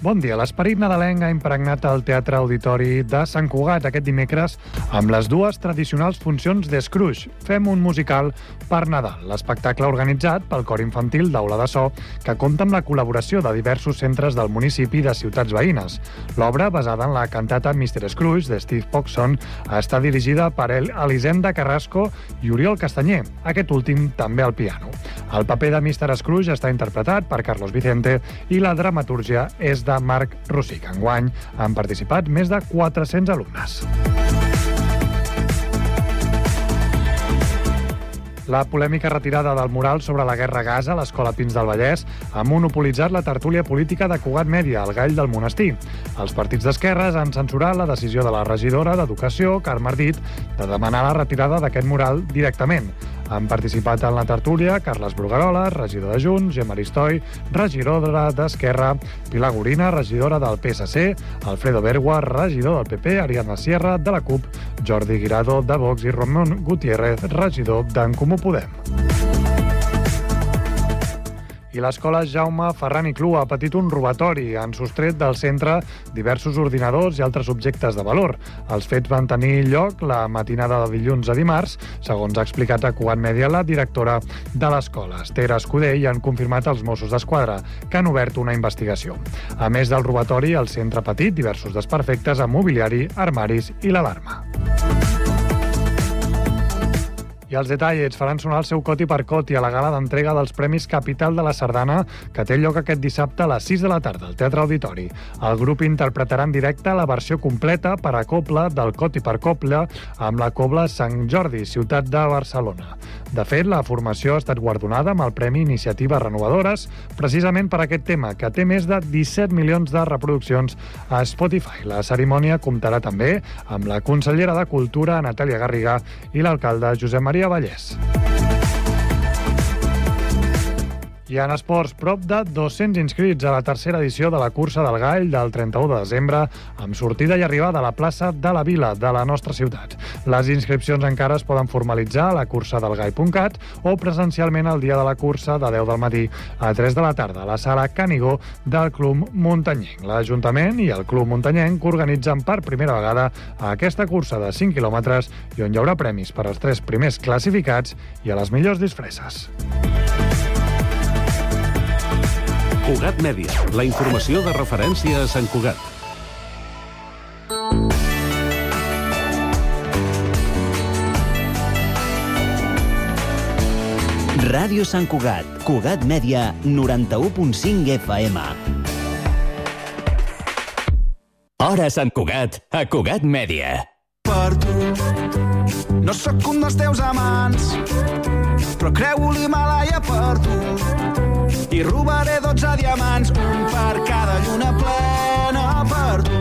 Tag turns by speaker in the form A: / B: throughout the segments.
A: Bon dia. L'esperit nadalenc ha impregnat el Teatre Auditori de Sant Cugat aquest dimecres amb les dues tradicionals funcions de Scrooge. Fem un musical per Nadal. L'espectacle organitzat pel cor infantil d'Aula de So, que compta amb la col·laboració de diversos centres del municipi de ciutats veïnes. L'obra, basada en la cantata Mr. Scrooge de Steve Poxon, està dirigida per Elisenda Carrasco i Oriol Castanyer, aquest últim també al piano. El paper de Mr. Scrooge està interpretat per Carlos Vicente i la dramatúrgia és de de Marc Rosic. Enguany han participat més de 400 alumnes. La polèmica retirada del mural sobre la guerra a Gaza a l'Escola Pins del Vallès ha monopolitzat la tertúlia política de Cugat Mèdia, el gall del monestir. Els partits d'esquerres han censurat la decisió de la regidora d'Educació, Carme Ardit, de demanar la retirada d'aquest mural directament. Han participat en la tertúlia Carles Brugarola, regidor de Junts, Gemma Aristoi, regidora d'Esquerra, Pilar Gorina, regidora del PSC, Alfredo Bergua, regidor del PP, Ariadna Sierra, de la CUP, Jordi Guirado, de Vox i Ramon Gutiérrez, regidor d'en Comú Podem i l'escola Jaume Ferran i Clu ha patit un robatori. Han sostret del centre diversos ordinadors i altres objectes de valor. Els fets van tenir lloc la matinada de dilluns a dimarts, segons ha explicat a Cugat Mèdia la directora de l'escola, Esther Escudé, i han confirmat els Mossos d'Esquadra, que han obert una investigació. A més del robatori, el centre ha patit diversos desperfectes a mobiliari, armaris i l'alarma. I els detallets faran sonar el seu coti per coti a la gala d'entrega dels Premis Capital de la Sardana, que té lloc aquest dissabte a les 6 de la tarda al Teatre Auditori. El grup interpretarà en directe la versió completa per a coble del coti per coble amb la Cobla Sant Jordi, ciutat de Barcelona. De fet, la formació ha estat guardonada amb el Premi Iniciatives Renovadores precisament per aquest tema, que té més de 17 milions de reproduccions a Spotify. La cerimònia comptarà també amb la consellera de Cultura, Natàlia Garriga, i l'alcalde Josep Maria Vallès. I en esports, prop de 200 inscrits a la tercera edició de la cursa del Gall del 31 de desembre, amb sortida i arribada a la plaça de la Vila de la nostra ciutat. Les inscripcions encara es poden formalitzar a la cursa del Gall.cat o presencialment el dia de la cursa de 10 del matí a 3 de la tarda a la sala Canigó del Club Muntanyenc. L'Ajuntament i el Club Muntanyenc organitzen per primera vegada aquesta cursa de 5 quilòmetres i on hi haurà premis per als tres primers classificats i a les millors disfresses.
B: Cugat Mèdia, la informació de referència a Sant Cugat.
C: Ràdio Sant Cugat, Cugat Mèdia, 91.5 FM. Hora Sant Cugat, a Cugat Mèdia.
D: Per tu, no sóc un dels teus amants, però creu l'Himalaya per tu i robaré 12 diamants, un per cada lluna plena per tu.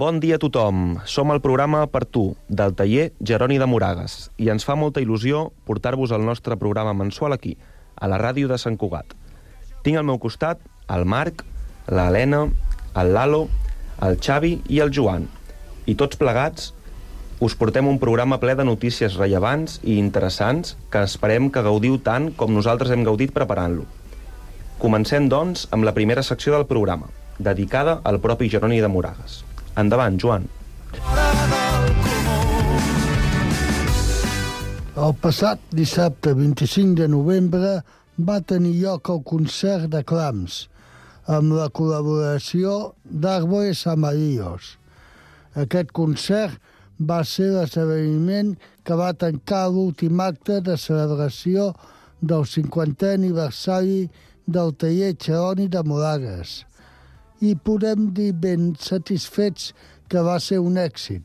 E: Bon dia a tothom. Som el programa Per tu, del taller Jeroni de Moragues, i ens fa molta il·lusió portar-vos el nostre programa mensual aquí, a la ràdio de Sant Cugat. Tinc al meu costat el Marc, l'Helena, el Lalo, el Xavi i el Joan. I tots plegats us portem un programa ple de notícies rellevants i interessants que esperem que gaudiu tant com nosaltres hem gaudit preparant-lo. Comencem, doncs, amb la primera secció del programa, dedicada al propi Jeroni de Moragas. Endavant, Joan.
F: El passat dissabte 25 de novembre va tenir lloc el concert de clams amb la col·laboració d'Arbores Amarillos. Aquest concert va ser l'esdeveniment que va tancar l'últim acte de celebració del 50è aniversari del taller Xeroni de Moragues i podem dir ben satisfets que va ser un èxit.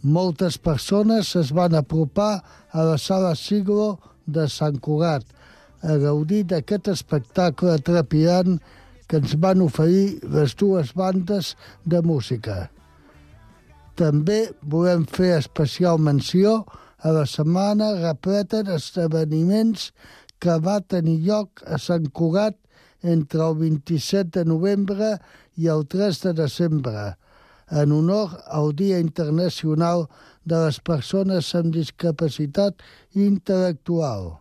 F: Moltes persones es van apropar a la sala Siglo de Sant Cugat a gaudir d'aquest espectacle trepidant que ens van oferir les dues bandes de música. També volem fer especial menció a la setmana repleta d'esdeveniments va tenir lloc a Sant Cugat entre el 27 de novembre i el 3 de desembre, en honor al Dia Internacional de les Persones amb Discapacitat Intel·lectual.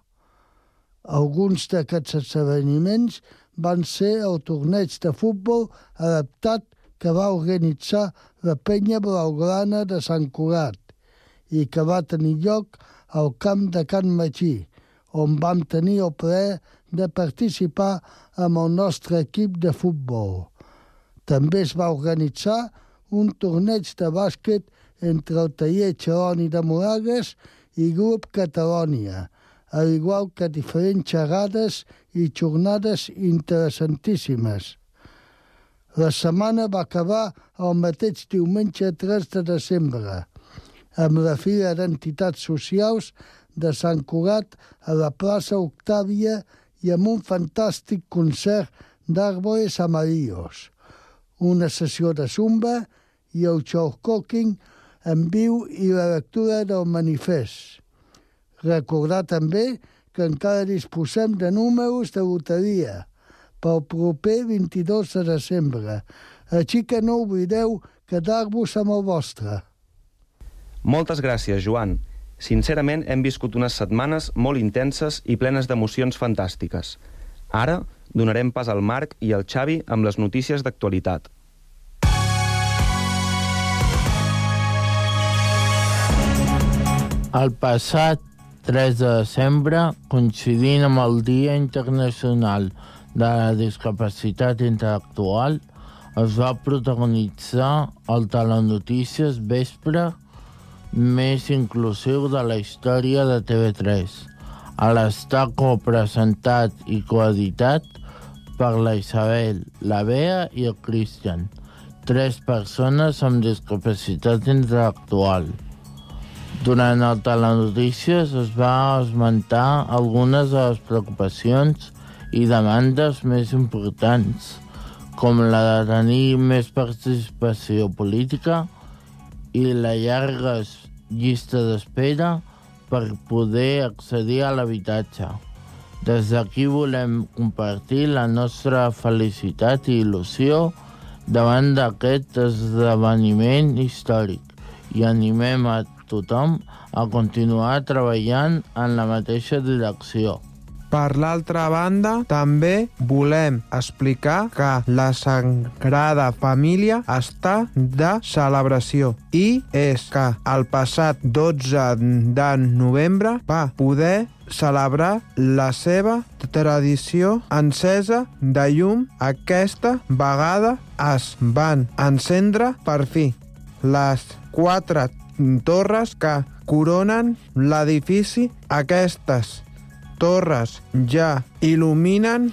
F: Alguns d'aquests esdeveniments van ser el torneig de futbol adaptat que va organitzar la penya blaugrana de Sant Cugat i que va tenir lloc al camp de Can Magí, on vam tenir el plaer de participar amb el nostre equip de futbol. També es va organitzar un torneig de bàsquet entre el taller Xeroni de Moragues i Grup Catalònia, al igual que diferents xerrades i jornades interessantíssimes. La setmana va acabar el mateix diumenge 3 de desembre, amb la Fira d'Entitats Socials de Sant Cugat a la plaça Octàvia i amb un fantàstic concert d'Àrboles Amarillos, una sessió de zumba i el show cooking en viu i la lectura del manifest. Recordar també que encara disposem de números de loteria pel proper 22 de desembre, així que no oblideu quedar-vos amb el vostre.
E: Moltes gràcies, Joan. Sincerament, hem viscut unes setmanes molt intenses i plenes d'emocions fantàstiques. Ara donarem pas al Marc i al Xavi amb les notícies d'actualitat.
G: El passat 3 de desembre, coincidint amb el Dia Internacional de la Discapacitat Intel·lectual, es va protagonitzar el Telenotícies Vespre més inclusiu de la història de TV3, a l'estar copresentat i coeditat per la Isabel, la Bea i el Christian, tres persones amb discapacitat intel·lectual. Durant el Telenotícies es va esmentar algunes de les preocupacions i demandes més importants, com la de tenir més participació política i la llarga llista d'espera per poder accedir a l'habitatge. Des d'aquí volem compartir la nostra felicitat i il·lusió davant d'aquest esdeveniment històric i animem a tothom a continuar treballant en la mateixa direcció.
H: Per l'altra banda, també volem explicar que la Sagrada Família està de celebració i és que el passat 12 de novembre va poder celebrar la seva tradició encesa de llum. Aquesta vegada es van encendre per fi les quatre torres que coronen l'edifici. Aquestes torres ja il·luminen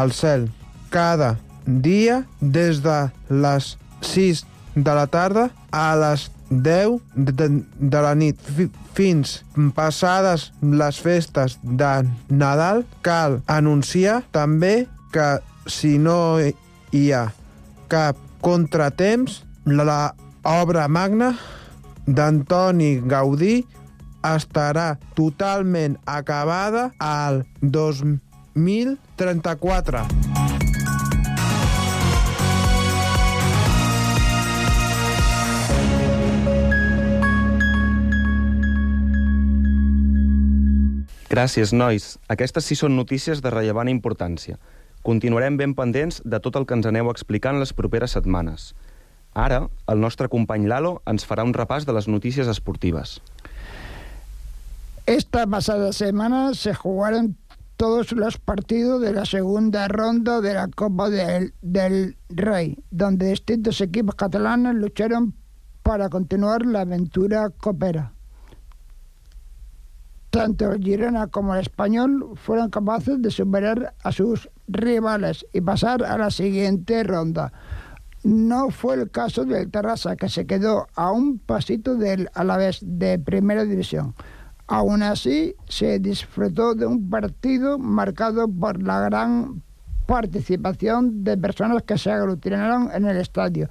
H: el cel cada dia des de les 6 de la tarda a les 10 de, de la nit. Fins passades les festes de Nadal cal anunciar també que si no hi ha cap contratemps la obra magna d'Antoni Gaudí estarà totalment acabada al 2034.
E: Gràcies, nois. Aquestes sí són notícies de rellevant importància. Continuarem ben pendents de tot el que ens aneu explicant les properes setmanes. Ara, el nostre company Lalo ens farà un repàs de les notícies esportives.
I: Esta pasada semana se jugaron todos los partidos de la segunda ronda de la Copa del, Rey, donde distintos equipos catalanes lucharon para continuar la aventura copera. Tanto el Girona como el Español fueron capaces de superar a sus rivales y pasar a la siguiente ronda. No fue el caso del Terrassa, que se quedó a un pasito del Alavés de Primera División. Aún así, se disfrutó de un partido marcado por la gran participación de personas que se aglutinaron en el estadio.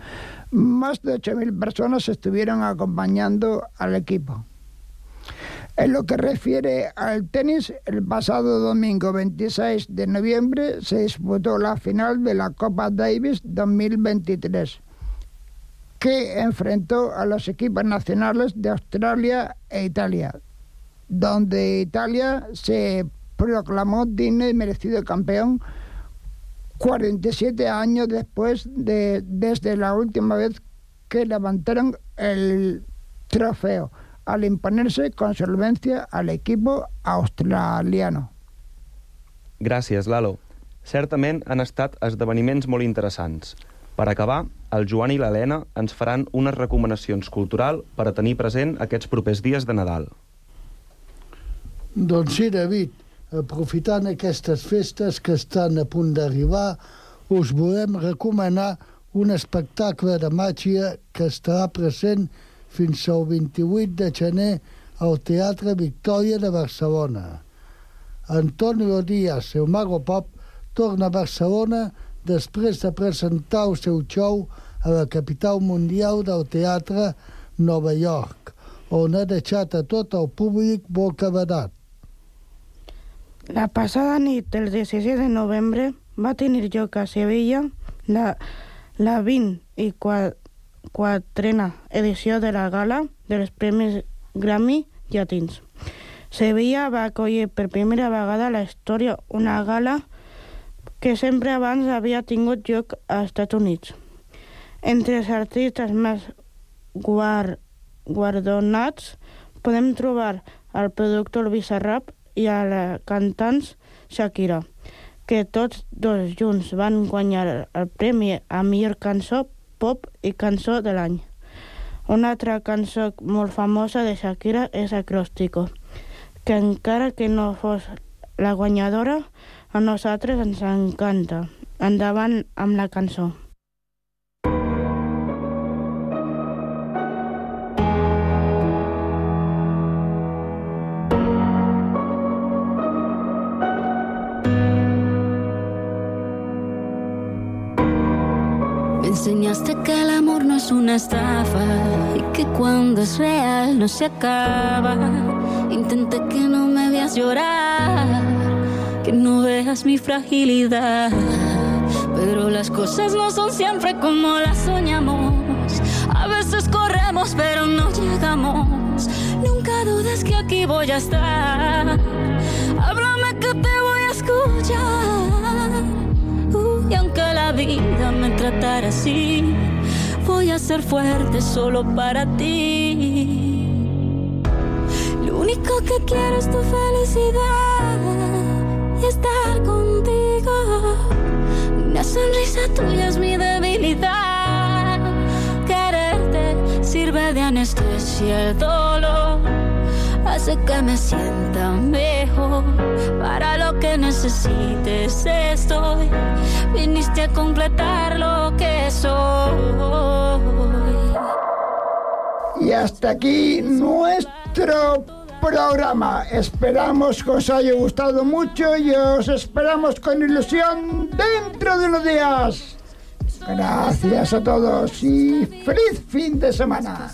I: Más de 8.000 personas estuvieron acompañando al equipo. En lo que refiere al tenis, el pasado domingo 26 de noviembre se disputó la final de la Copa Davis 2023, que enfrentó a los equipos nacionales de Australia e Italia, donde Italia se proclamó digno y merecido campeón 47 años después de desde la última vez que levantaron el trofeo, al imponerse con solvencia al equipo australiano.
E: Gràcies, Lalo. Certament han estat esdeveniments molt interessants. Per acabar, el Joan i l'Helena ens faran unes recomanacions cultural per a tenir present aquests propers dies de Nadal.
F: Doncs sí, David, aprofitant aquestes festes que estan a punt d'arribar, us volem recomanar un espectacle de màgia que estarà present fins al 28 de gener al Teatre Victòria de Barcelona. Antonio Díaz, el Mago Pop, torna a Barcelona després de presentar el seu show a la capital mundial del teatre Nova York, on ha deixat a tot el públic bocabadat.
J: La passada nit del 16 de novembre va tenir lloc a Sevilla la, la 20 i quatrena edició de la gala dels Premis Grammy Llatins. Sevilla va acollir per primera vegada a la història una gala que sempre abans havia tingut lloc als Estats Units. Entre els artistes més guard, guardonats podem trobar el productor Bizarrap i a la cantant Shakira, que tots dos junts van guanyar el premi a millor cançó pop i cançó de l'any. Una altra cançó molt famosa de Shakira és Acróstico, que encara que no fos la guanyadora, a nosaltres ens encanta. Endavant amb la cançó.
K: Es una estafa y que cuando es real no se acaba. Intenté que no me veas llorar, que no veas mi fragilidad. Pero las cosas no son siempre como las soñamos. A veces corremos pero no llegamos. Nunca dudes que aquí voy a estar. Háblame que te voy a escuchar y aunque la vida me tratara así, voy a ser fuerte solo para ti. Lo único que quiero es tu felicidad y estar contigo. Una sonrisa tuya es mi debilidad. Quererte sirve de anestesia el dolor hace que me sienta mejor. Para lo que necesites estoy. Viniste a completar lo que soy.
I: Y hasta aquí nuestro programa. Esperamos que os haya gustado mucho y os esperamos con ilusión dentro de unos días. Gracias a todos y feliz fin de semana.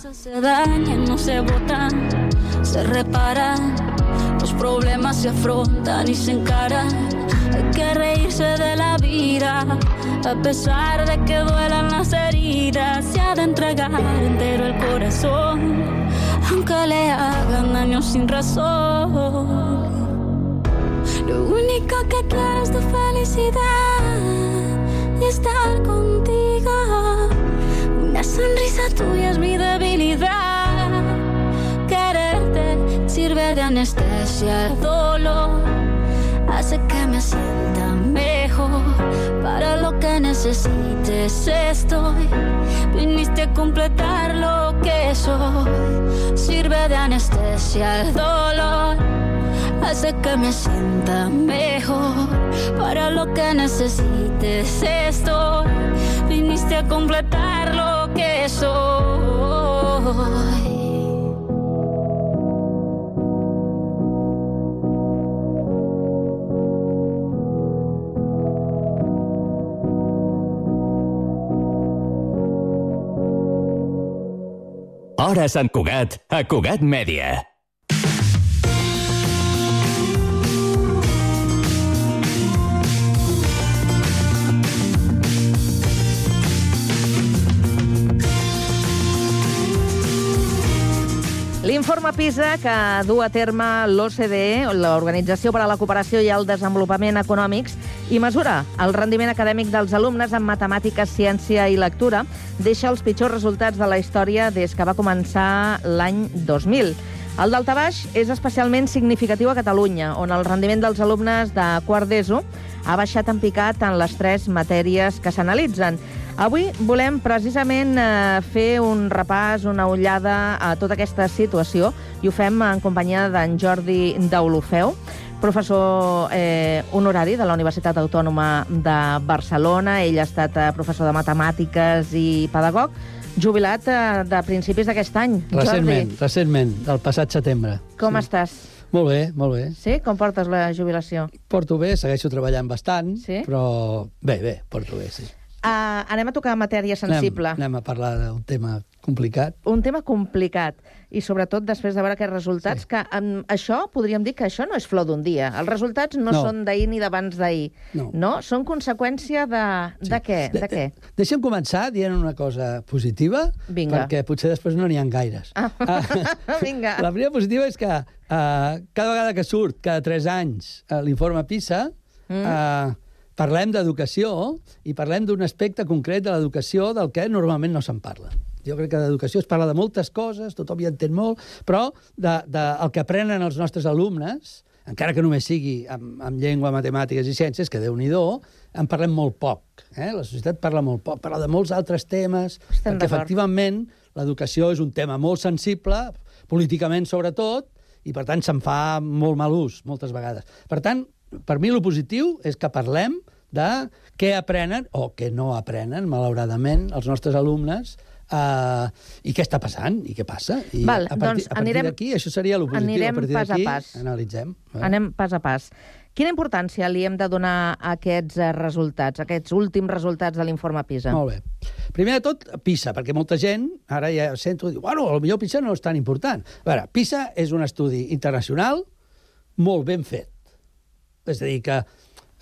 K: Se reparan. Los problemas se afrontan y se encaran. Hay que reírse de la vida, a pesar de que duelan las heridas. Se ha de entregar entero el corazón, aunque le hagan daño sin razón. Lo único que quiero es tu felicidad y estar contigo. Una sonrisa tuya es mi debilidad. Sirve de anestesia el dolor. Hace que me sienta mejor. Para lo que necesites estoy. Viniste a completar lo que soy. Sirve de anestesia el dolor hace que me sienta mejor. Para lo que necesites estoy. Viniste a completar lo que soy.
C: Hora Sant Cugat, a Cugat Mèdia.
L: L'informe PISA que du a terme l'OCDE, l'Organització per a la Cooperació i el Desenvolupament Econòmics, i mesura el rendiment acadèmic dels alumnes en matemàtiques, ciència i lectura, deixa els pitjors resultats de la història des que va començar l'any 2000. El daltabaix és especialment significatiu a Catalunya, on el rendiment dels alumnes de quart d'ESO ha baixat en picat en les tres matèries que s'analitzen. Avui volem precisament eh, fer un repàs, una ullada a tota aquesta situació i ho fem en companyia d'en Jordi Daulofeu, professor eh, honorari de la Universitat Autònoma de Barcelona. Ell ha estat eh, professor de matemàtiques i pedagog, jubilat eh, de principis d'aquest any.
M: Recentment,
L: Jordi,
M: recentment, del passat setembre.
L: com estàs?
M: Molt bé, molt bé.
L: Sí? Com portes la jubilació?
M: Porto bé, segueixo treballant bastant,
L: Sí?
M: però bé, bé, porto bé, sí.
L: Uh, anem a tocar matèria sensible.
M: Anem, anem a parlar d'un tema complicat.
L: un tema complicat i sobretot després de veure aquests resultats sí. que um, això, podríem dir que això no és flor d'un dia. Els resultats no,
M: No.
L: són d'ahir ni d'abans d'ahir.
M: No.
L: no. Són conseqüència de, sí. de què? De, què?
M: Deixa'm començar dient una cosa positiva,
L: Vinga.
M: perquè potser després no n'hi ha gaires.
L: Ah. Vinga.
M: La primera positiva és que uh, cada vegada que surt, cada tres anys, uh, l'informe PISA,
L: Mm.
M: uh, parlem d'educació i parlem d'un aspecte concret de l'educació del que normalment no se'n parla. Jo crec que d'educació es parla de moltes coses, tothom hi entén molt, però de, de, el que aprenen els nostres alumnes, encara que només sigui amb, amb llengua, matemàtiques i ciències, que déu nhi en parlem molt poc. Eh? La societat parla molt poc, parla de molts altres temes,
L: Estem
M: perquè efectivament l'educació és un tema molt sensible, políticament sobretot, i per tant se'n fa molt mal ús moltes vegades. Per tant, per mi lo positiu és que parlem de què aprenen o què no aprenen, malauradament, els nostres alumnes Uh, I què està passant? I què passa? I
L: Val,
M: a partir,
L: doncs
M: a partir d'aquí, això seria lo positiu.
L: anirem
M: a partir
L: pas a pas.
M: analitzem. Eh?
L: Anem pas a pas. Quina importància li hem de donar a aquests eh, resultats, a aquests últims resultats de l'informe PISA?
M: Molt bé. Primer de tot, PISA, perquè molta gent, ara ja sento, diu, bueno, potser PISA no és tan important. A veure, PISA és un estudi internacional molt ben fet. És a dir, que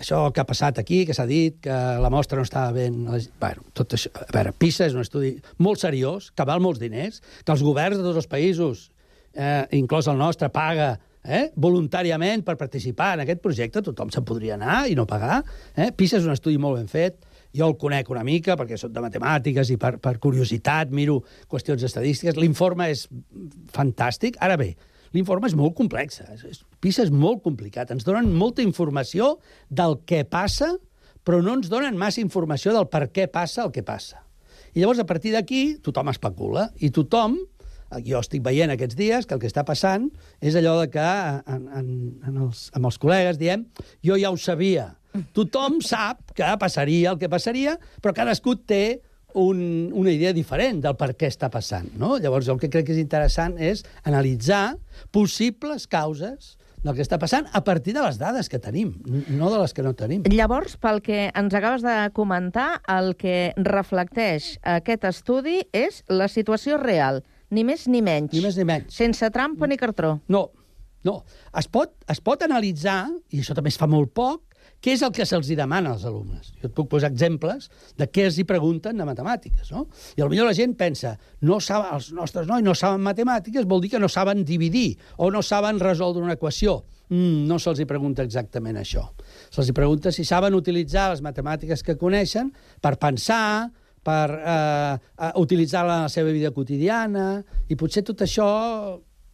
M: això que ha passat aquí, que s'ha dit, que la mostra no estava ben... Bueno, tot això... A veure, PISA és un estudi molt seriós, que val molts diners, que els governs de tots els països, eh, inclòs el nostre, paga eh, voluntàriament per participar en aquest projecte, tothom se'n podria anar i no pagar. Eh? PISA és un estudi molt ben fet, jo el conec una mica perquè soc de matemàtiques i per, per curiositat miro qüestions estadístiques. L'informe és fantàstic. Ara bé, l'informe és molt complex. És- PISA és molt complicat. Ens donen molta informació del què passa, però no ens donen massa informació del per què passa el que passa. I llavors, a partir d'aquí, tothom especula. I tothom, eh, jo estic veient aquests dies que el que està passant és allò de que en, en, en els, amb els col·legues diem jo ja ho sabia. Tothom sap que passaria el que passaria, però cadascú té un, una idea diferent del per què està passant. No? Llavors, el que crec que és interessant és analitzar possibles causes del que està passant a partir de les dades que tenim, no de les que no tenim.
L: Llavors, pel que ens acabes de comentar, el que reflecteix aquest estudi és la situació real, ni més ni menys.
M: Ni més ni menys.
L: Sense trampa ni cartró.
M: No, no. Es pot, es pot analitzar, i això també es fa molt poc, què és el que se'ls demana als alumnes. Jo et puc posar exemples de què els hi pregunten de matemàtiques, no? I potser la gent pensa, no saben, els nostres nois no saben matemàtiques, vol dir que no saben dividir o no saben resoldre una equació. Mm, no se'ls hi pregunta exactament això. Se'ls hi pregunta si saben utilitzar les matemàtiques que coneixen per pensar, per eh, eh, utilitzar-la en la seva vida quotidiana, i potser tot això,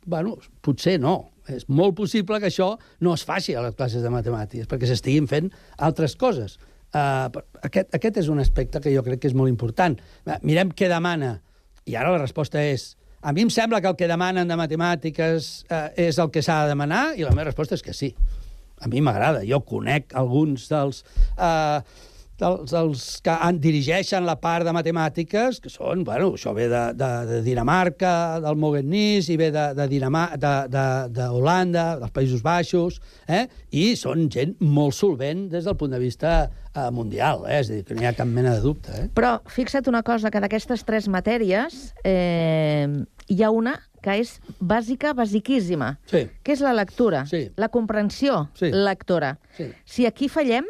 M: bueno, potser no. És molt possible que això no es faci a les classes de matemàtiques, perquè s'estiguin fent altres coses. Uh, aquest, aquest és un aspecte que jo crec que és molt important. Eh, Mirem què demana, i ara la resposta és a mi em sembla que el que demanen de matemàtiques eh, és el que s'ha de demanar, i la meva resposta és que sí. A mi m'agrada. Jo conec alguns dels... Eh, dels, dels que en dirigeixen la part de matemàtiques, que són, bueno, això ve de, de, de Dinamarca, del Mogenís, i ve de, de, Dinamà, de, de, de Holanda, dels Països Baixos, eh? i són gent molt solvent des del punt de vista eh, mundial, eh? és a dir, que no hi ha cap mena de dubte. Eh?
L: Però fixa't una cosa, que d'aquestes tres matèries eh, hi ha una que és bàsica, basiquíssima,
M: Sí.
L: que és la lectura,
M: Sí.
L: la comprensió
M: Sí.
L: lectora.
M: Sí.
L: Si aquí fallem,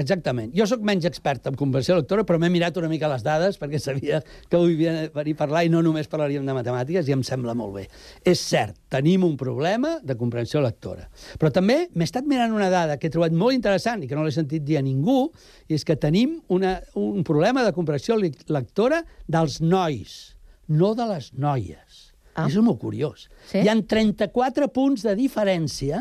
M: Exactament. Jo sóc menys expert en comprensió lectora, però m'he mirat una mica les dades perquè sabia que avui havia de venir a parlar i no només parlaríem de matemàtiques i em sembla molt bé. És cert, tenim un problema de comprensió lectora. Però també m'he estat mirant una dada que he trobat molt interessant i que no l'he sentit dir a ningú, i és que tenim una, un problema de comprensió lectora dels nois, no de les noies. Ah. És molt curiós.
L: Sí?
M: Hi han 34 punts de diferència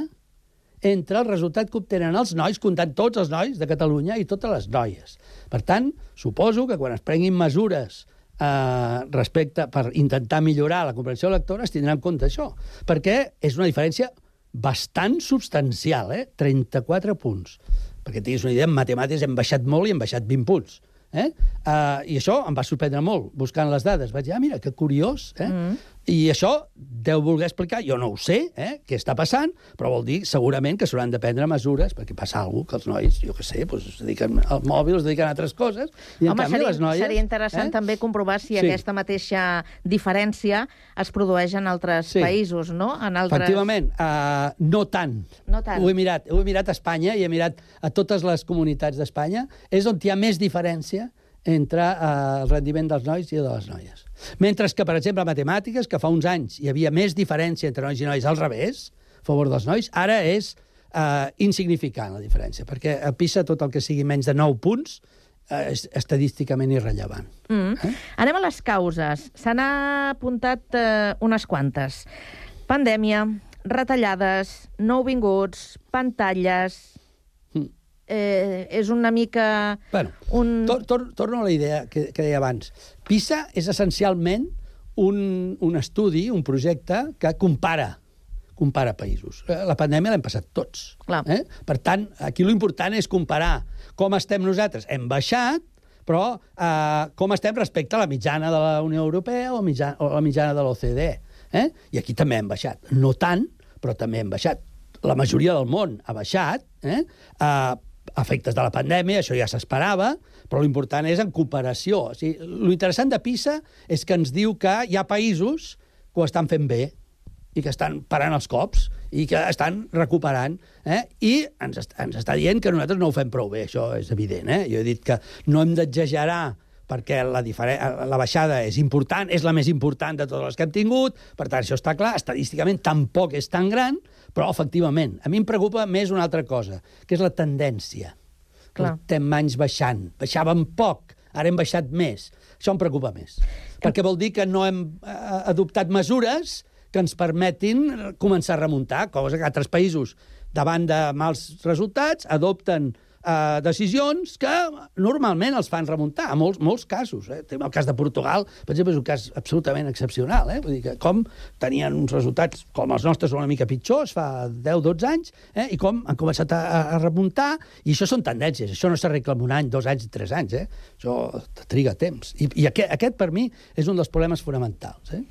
M: entre el resultat que obtenen els nois, comptant tots els nois de Catalunya i totes les noies. Per tant, suposo que quan es prenguin mesures eh, respecte per intentar millorar la comprensió lectora es tindrà en compte això, perquè és una diferència bastant substancial, eh? 34 punts. Perquè tinguis una idea, en matemàtiques hem baixat molt i hem baixat 20 punts. Eh? Uh, I això em va sorprendre molt, buscant les dades. Vaig dir, ah, mira, que curiós. Eh? Mm. I això deu voler explicar, jo no ho sé, eh, què està passant, però vol dir segurament que s'hauran de prendre mesures, perquè passa alguna que els nois, jo què sé, doncs, es dediquen al mòbil, es dediquen a altres coses, i en
L: Home,
M: canvi
L: seria,
M: les noies...
L: seria interessant
M: eh?
L: també comprovar si
M: Sí.
L: aquesta mateixa diferència es produeix en altres
M: Sí.
L: països, no? En altres...
M: Efectivament, uh, no tant.
L: No tant.
M: Ho he mirat, ho he mirat a Espanya i he mirat a totes les comunitats d'Espanya. És on hi ha més diferència entre uh, el rendiment dels nois i de les noies. Mentre que, per exemple, a matemàtiques, que fa uns anys hi havia més diferència entre nois i nois al revés, a favor dels nois, ara és uh, insignificant la diferència, perquè a PISA tot el que sigui menys de 9 punts uh, és estadísticament irrellevant.
L: Mm. Eh? Anem a les causes. Se n'ha apuntat eh, unes quantes. Pandèmia, retallades, nouvinguts, pantalles... Eh, és una mica...
M: Bueno,
L: un...
M: tor tor torno a la idea que, que deia abans. PISA és essencialment un, un estudi, un projecte que compara compara països. Eh, La pandèmia l'hem passat tots.
L: Clar.
M: Eh? Per tant, aquí l'important és comparar com estem nosaltres. Hem baixat, però eh, com estem respecte a la mitjana de la Unió Europea o, mitjana, o la mitjana de l'OCDE. Eh? I aquí també hem baixat. No tant, però també hem baixat. La majoria del món ha baixat, eh? a efectes de la pandèmia, això ja s'esperava, però l'important és en cooperació. O sigui, l'interessant de PISA és que ens diu que hi ha països que ho estan fent bé, i que estan parant els cops i que estan recuperant. Eh? I ens, est ens està dient que nosaltres no ho fem prou bé, això és evident. Eh? Jo he dit que no hem d'exagerar perquè la, la baixada és important, és la més important de totes les que hem tingut, per tant, això està clar, estadísticament tampoc és tan gran, però efectivament, a mi em preocupa més una altra cosa, que és la tendència.
L: Clar.
M: Portem anys baixant, baixàvem poc, ara hem baixat més. Això em preocupa més, perquè vol dir que no hem eh, adoptat mesures que ens permetin començar a remuntar, cosa que altres països, davant de mals resultats, adopten eh, decisions que normalment els fan remuntar, a molts, molts casos. Eh? El cas de Portugal, per exemple, és un cas absolutament excepcional. Eh? Vull dir que com tenien uns resultats com els nostres una mica pitjors fa 10-12 anys, eh? i com han començat a, a remuntar, i això són tendències, això no s'arregla en un any, dos anys, tres anys, eh? això triga temps. I, i aquest, aquest, per mi, és un dels problemes fonamentals. Eh?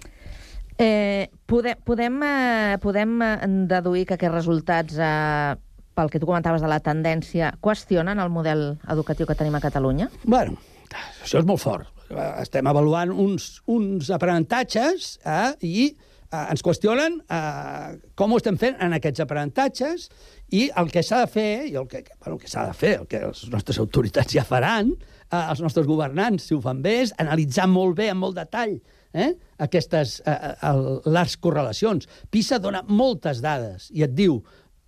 L: Eh, podem, podem, eh, podem eh, deduir que aquests resultats, eh, pel que tu comentaves de la tendència, qüestionen el model educatiu que tenim a Catalunya?
M: Bueno, això és molt fort. Estem avaluant uns, uns aprenentatges eh, i eh, ens qüestionen eh, com ho estem fent en aquests aprenentatges i el que s'ha de fer, i el que, bueno, que s'ha de fer, el que les nostres autoritats ja faran, eh, els nostres governants, si ho fan bé, és analitzar molt bé, amb molt detall, eh, aquestes, eh, el, les correlacions. PISA dona moltes dades i et diu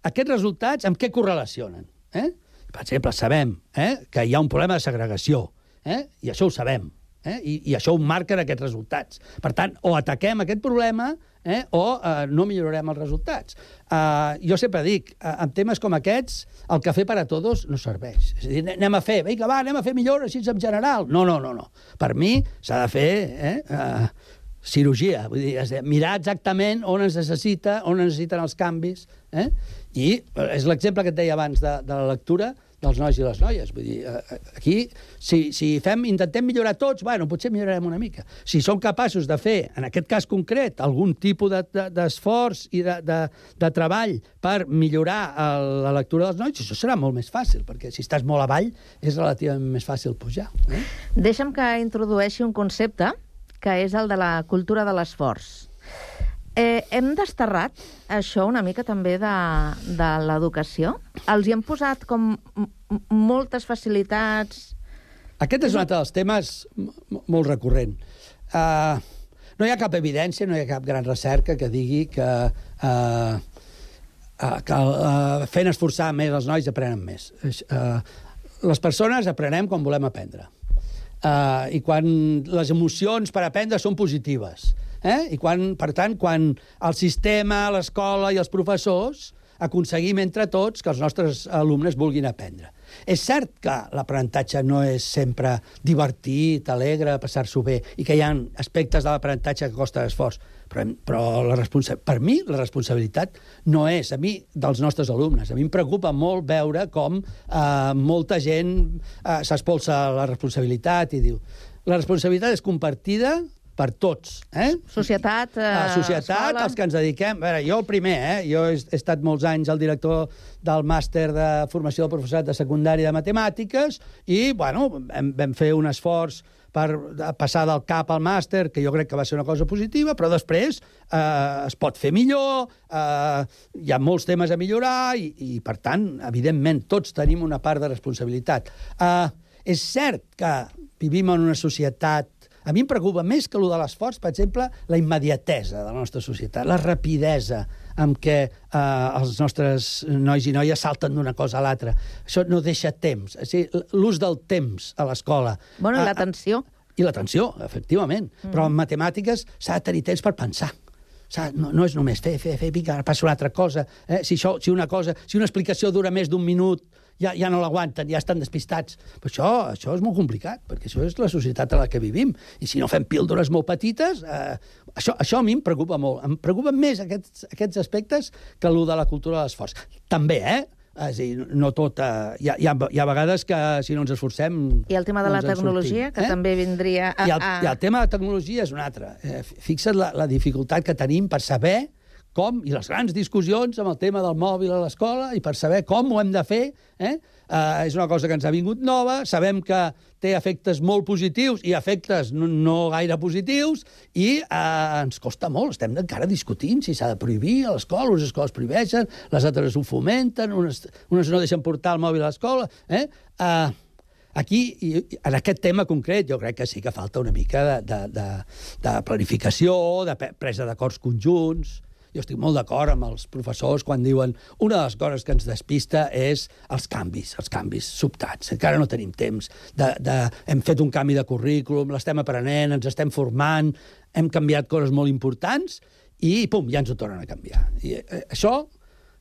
M: aquests resultats amb què correlacionen. Eh? Per exemple, sabem eh, que hi ha un problema de segregació, eh? i això ho sabem, eh? I, i això ho marquen aquests resultats. Per tant, o ataquem aquest problema eh? o eh, no millorarem els resultats. Uh, jo sempre dic, uh, en temes com aquests, el cafè per a tots no serveix. És a dir, anem a fer, vinga, va, anem a fer millor així en general. No, no, no. no. Per mi s'ha de fer eh? uh, cirurgia, vull dir, mirar exactament on es necessita, on es necessiten els canvis, eh? I és l'exemple que et deia abans de, de la lectura dels nois i les noies. Vull dir, eh, aquí, si, si fem, intentem millorar tots, bueno, potser millorarem una mica. Si som capaços de fer, en aquest cas concret, algun tipus d'esforç de, de, i de, de, de treball per millorar el, la lectura dels nois, això serà molt més fàcil, perquè si estàs molt avall és relativament més fàcil pujar. Eh?
L: Deixa'm que introdueixi un concepte que és el de la cultura de l'esforç. Eh, hem desterrat això una mica també de, de l'educació? Els hi hem posat com moltes facilitats...
M: Aquest és un altre dels temes molt recurrent. Uh, no hi ha cap evidència, no hi ha cap gran recerca que digui que, uh, uh, que uh, fent esforçar més els nois aprenen més. Uh, les persones aprenem quan volem aprendre. Uh, I quan les emocions per aprendre són positives. Eh? I quan, per tant, quan el sistema, l'escola i els professors aconseguim entre tots que els nostres alumnes vulguin aprendre. És cert que l'aprenentatge no és sempre divertit, alegre, passar-s'ho bé, i que hi ha aspectes de l'aprenentatge que costa esforç, però, però la responsa per mi la responsabilitat no és, a mi, dels nostres alumnes. A mi em preocupa molt veure com eh, molta gent eh, s'espolsa la responsabilitat i diu la responsabilitat és compartida per tots. Eh?
L: Societat, eh,
M: La societat,
L: escola...
M: els que ens dediquem... A veure, jo el primer, eh? jo he, he estat molts anys el director del màster de formació del professorat de secundària de matemàtiques i, bueno, vam, vam fer un esforç per passar del cap al màster, que jo crec que va ser una cosa positiva, però després eh, es pot fer millor, eh, hi ha molts temes a millorar i, i, per tant, evidentment, tots tenim una part de responsabilitat. Eh, és cert que vivim en una societat a mi em preocupa més que el de l'esforç, per exemple, la immediatesa de la nostra societat, la rapidesa amb què eh, els nostres nois i noies salten d'una cosa a l'altra. Això no deixa temps. O sigui, L'ús del temps a l'escola.
L: Bueno, i
M: Ah,
L: l'atenció.
M: I l'atenció, efectivament. Mm. Però en matemàtiques s'ha de tenir temps per pensar. No, no és només fer, fer, fer, vinga, ara passo una altra cosa. Eh? Si, això, si una cosa, si una explicació dura més d'un minut, ja, ja no l'aguanten, ja estan despistats. Però això, això és molt complicat, perquè això és la societat en la que vivim. I si no fem píldores molt petites, eh, això, això a mi em preocupa molt. Em preocupen més aquests, aquests aspectes que el de la cultura de l'esforç. També, eh? És a dir, no tot... Eh, hi, ha, hi, ha, hi ha vegades que si no ens esforcem...
L: I el tema de
M: no
L: la tecnologia,
M: sortim,
L: que
M: eh?
L: també vindria a...
M: I el,
L: a...
M: I el tema de tecnologia és un altre. Eh, fixa't la, la dificultat que tenim per saber com, i les grans discussions amb el tema del mòbil a l'escola, i per saber com ho hem de fer, eh? Uh, és una cosa que ens ha vingut nova, sabem que té efectes molt positius i efectes no, no gaire positius, i uh, ens costa molt, estem encara discutint si s'ha de prohibir a l'escola, unes escoles prohibeixen, les altres ho fomenten, unes, unes no deixen portar el mòbil a l'escola, eh? Uh, Aquí, en aquest tema concret, jo crec que sí que falta una mica de, de, de, de planificació, de presa d'acords conjunts. Jo estic molt d'acord amb els professors quan diuen una de les coses que ens despista és els canvis, els canvis sobtats. Encara no tenim temps. De, de, hem fet un canvi de currículum, l'estem aprenent, ens estem formant, hem canviat coses molt importants i, pum, ja ens ho tornen a canviar. I eh, això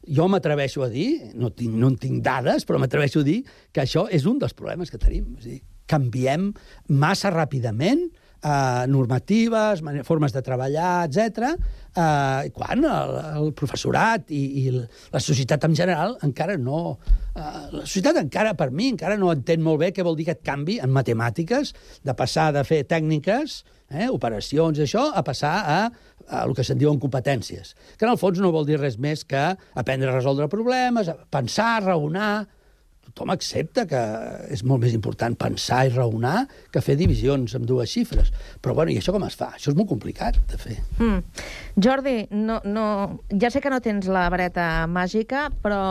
M: jo m'atreveixo a dir, no, tinc, no en tinc dades, però m'atreveixo a dir que això és un dels problemes que tenim. És dir, canviem massa ràpidament eh, normatives, formes de treballar, etc. Eh, quan el, el professorat i, i la societat en general encara no... Eh, la societat encara, per mi, encara no entén molt bé què vol dir aquest canvi en matemàtiques, de passar de fer tècniques, eh, operacions, això, a passar a, a el que se'n diuen competències, que en el fons no vol dir res més que aprendre a resoldre problemes, pensar, raonar... Tothom accepta que és molt més important pensar i raonar que fer divisions amb dues xifres. Però, bueno, i això com es fa? Això és molt complicat de fer.
L: Mm. Jordi, no, no... ja sé que no tens la vareta màgica, però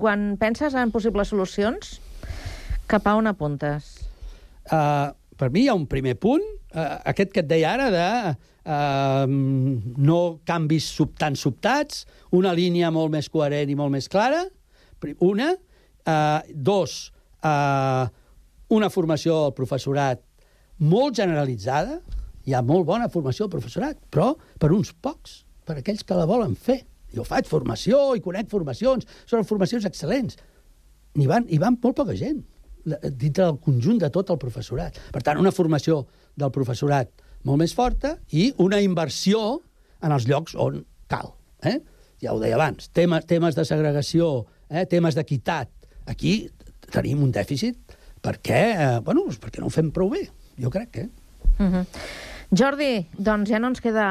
L: quan penses en possibles solucions, cap a on apuntes?
M: Uh, per mi hi ha un primer punt, uh, aquest que et deia ara, de uh, no canvis sub, tan sobtats, una línia molt més coherent i molt més clara, una. Uh, dos, uh, una formació al professorat molt generalitzada, hi ha molt bona formació al professorat, però per uns pocs, per aquells que la volen fer. Jo faig formació i conec formacions, són formacions excel·lents. N'hi van, hi van molt poca gent dintre del conjunt de tot el professorat. Per tant, una formació del professorat molt més forta i una inversió en els llocs on cal. Eh? Ja ho deia abans, temes, temes de segregació, eh? temes d'equitat. Aquí tenim un dèficit perquè, eh, bueno, doncs perquè no ho fem prou bé, jo crec, eh?
L: Mm -hmm. Jordi, doncs ja no ens queda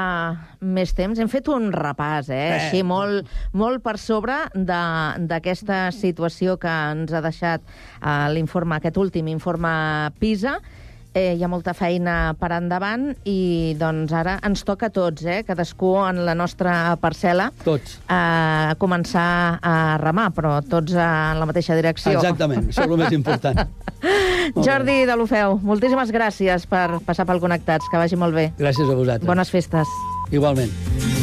L: més temps. Hem fet un repàs, eh?
M: Eh.
L: Així, molt, molt per sobre d'aquesta situació que ens ha deixat eh, l'informe, aquest últim informe PISA. Eh, hi ha molta feina per endavant i doncs ara ens toca a tots, eh, cadascú en la nostra parcel·la,
M: Tots.
L: a començar a remar, però tots en la mateixa direcció.
M: Exactament, això és el més important.
L: Jordi de l'Ofeu, moltíssimes gràcies per passar pel Connectats, que vagi molt bé.
M: Gràcies a vosaltres.
L: Bones festes.
M: Igualment.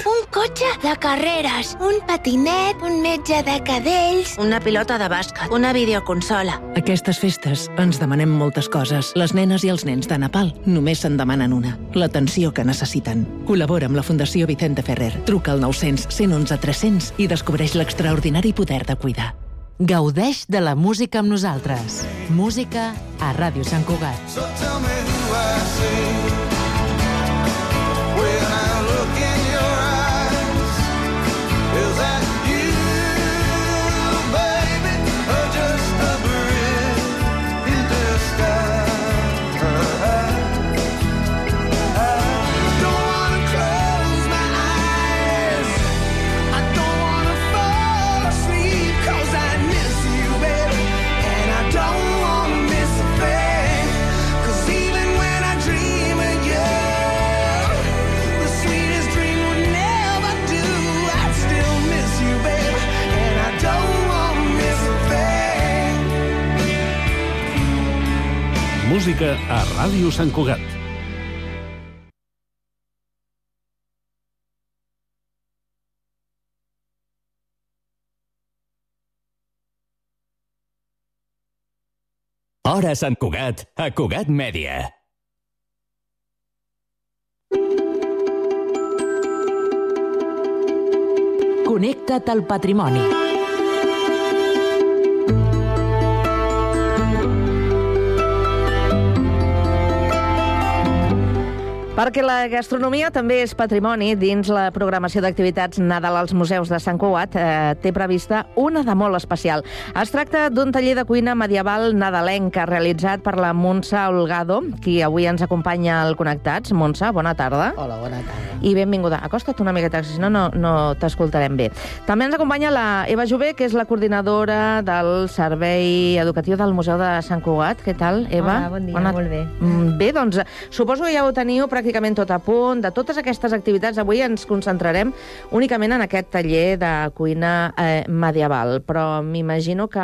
N: Cotxe de carreres, un patinet, un metge de cadells, una pilota de bàsquet, una videoconsola.
O: Aquestes festes ens demanem moltes coses. Les nenes i els nens de Nepal només se'n demanen una. L'atenció que necessiten. Col·labora amb la Fundació Vicente Ferrer. Truca al 900 111 300 i descobreix l'extraordinari poder de cuidar.
P: Gaudeix de la música amb nosaltres. Música a Ràdio Sant Cugat.
D: So tell me
B: Ràdio Sant Cugat.
C: Hora Sant Cugat, a Cugat Mèdia.
P: Connecta't al patrimoni.
L: Perquè la gastronomia també és patrimoni dins la programació d'activitats Nadal als museus de Sant Cugat eh, té prevista una de molt especial. Es tracta d'un taller de cuina medieval nadalenca realitzat per la Montse Olgado, qui avui ens acompanya al Connectats. Montse, bona tarda.
Q: Hola, bona tarda.
L: I benvinguda. Acosta't una miqueta, si no, no, no t'escoltarem bé. També ens acompanya la Eva Jové, que és la coordinadora del Servei Educatiu del Museu de Sant Cugat. Què tal, Eva?
Q: Hola, bon dia, molt bé.
L: Mm, Bé, doncs, suposo que ja ho teniu pràcticament tot a punt. De totes aquestes activitats, avui ens concentrarem únicament en aquest taller de cuina eh, medieval, però m'imagino que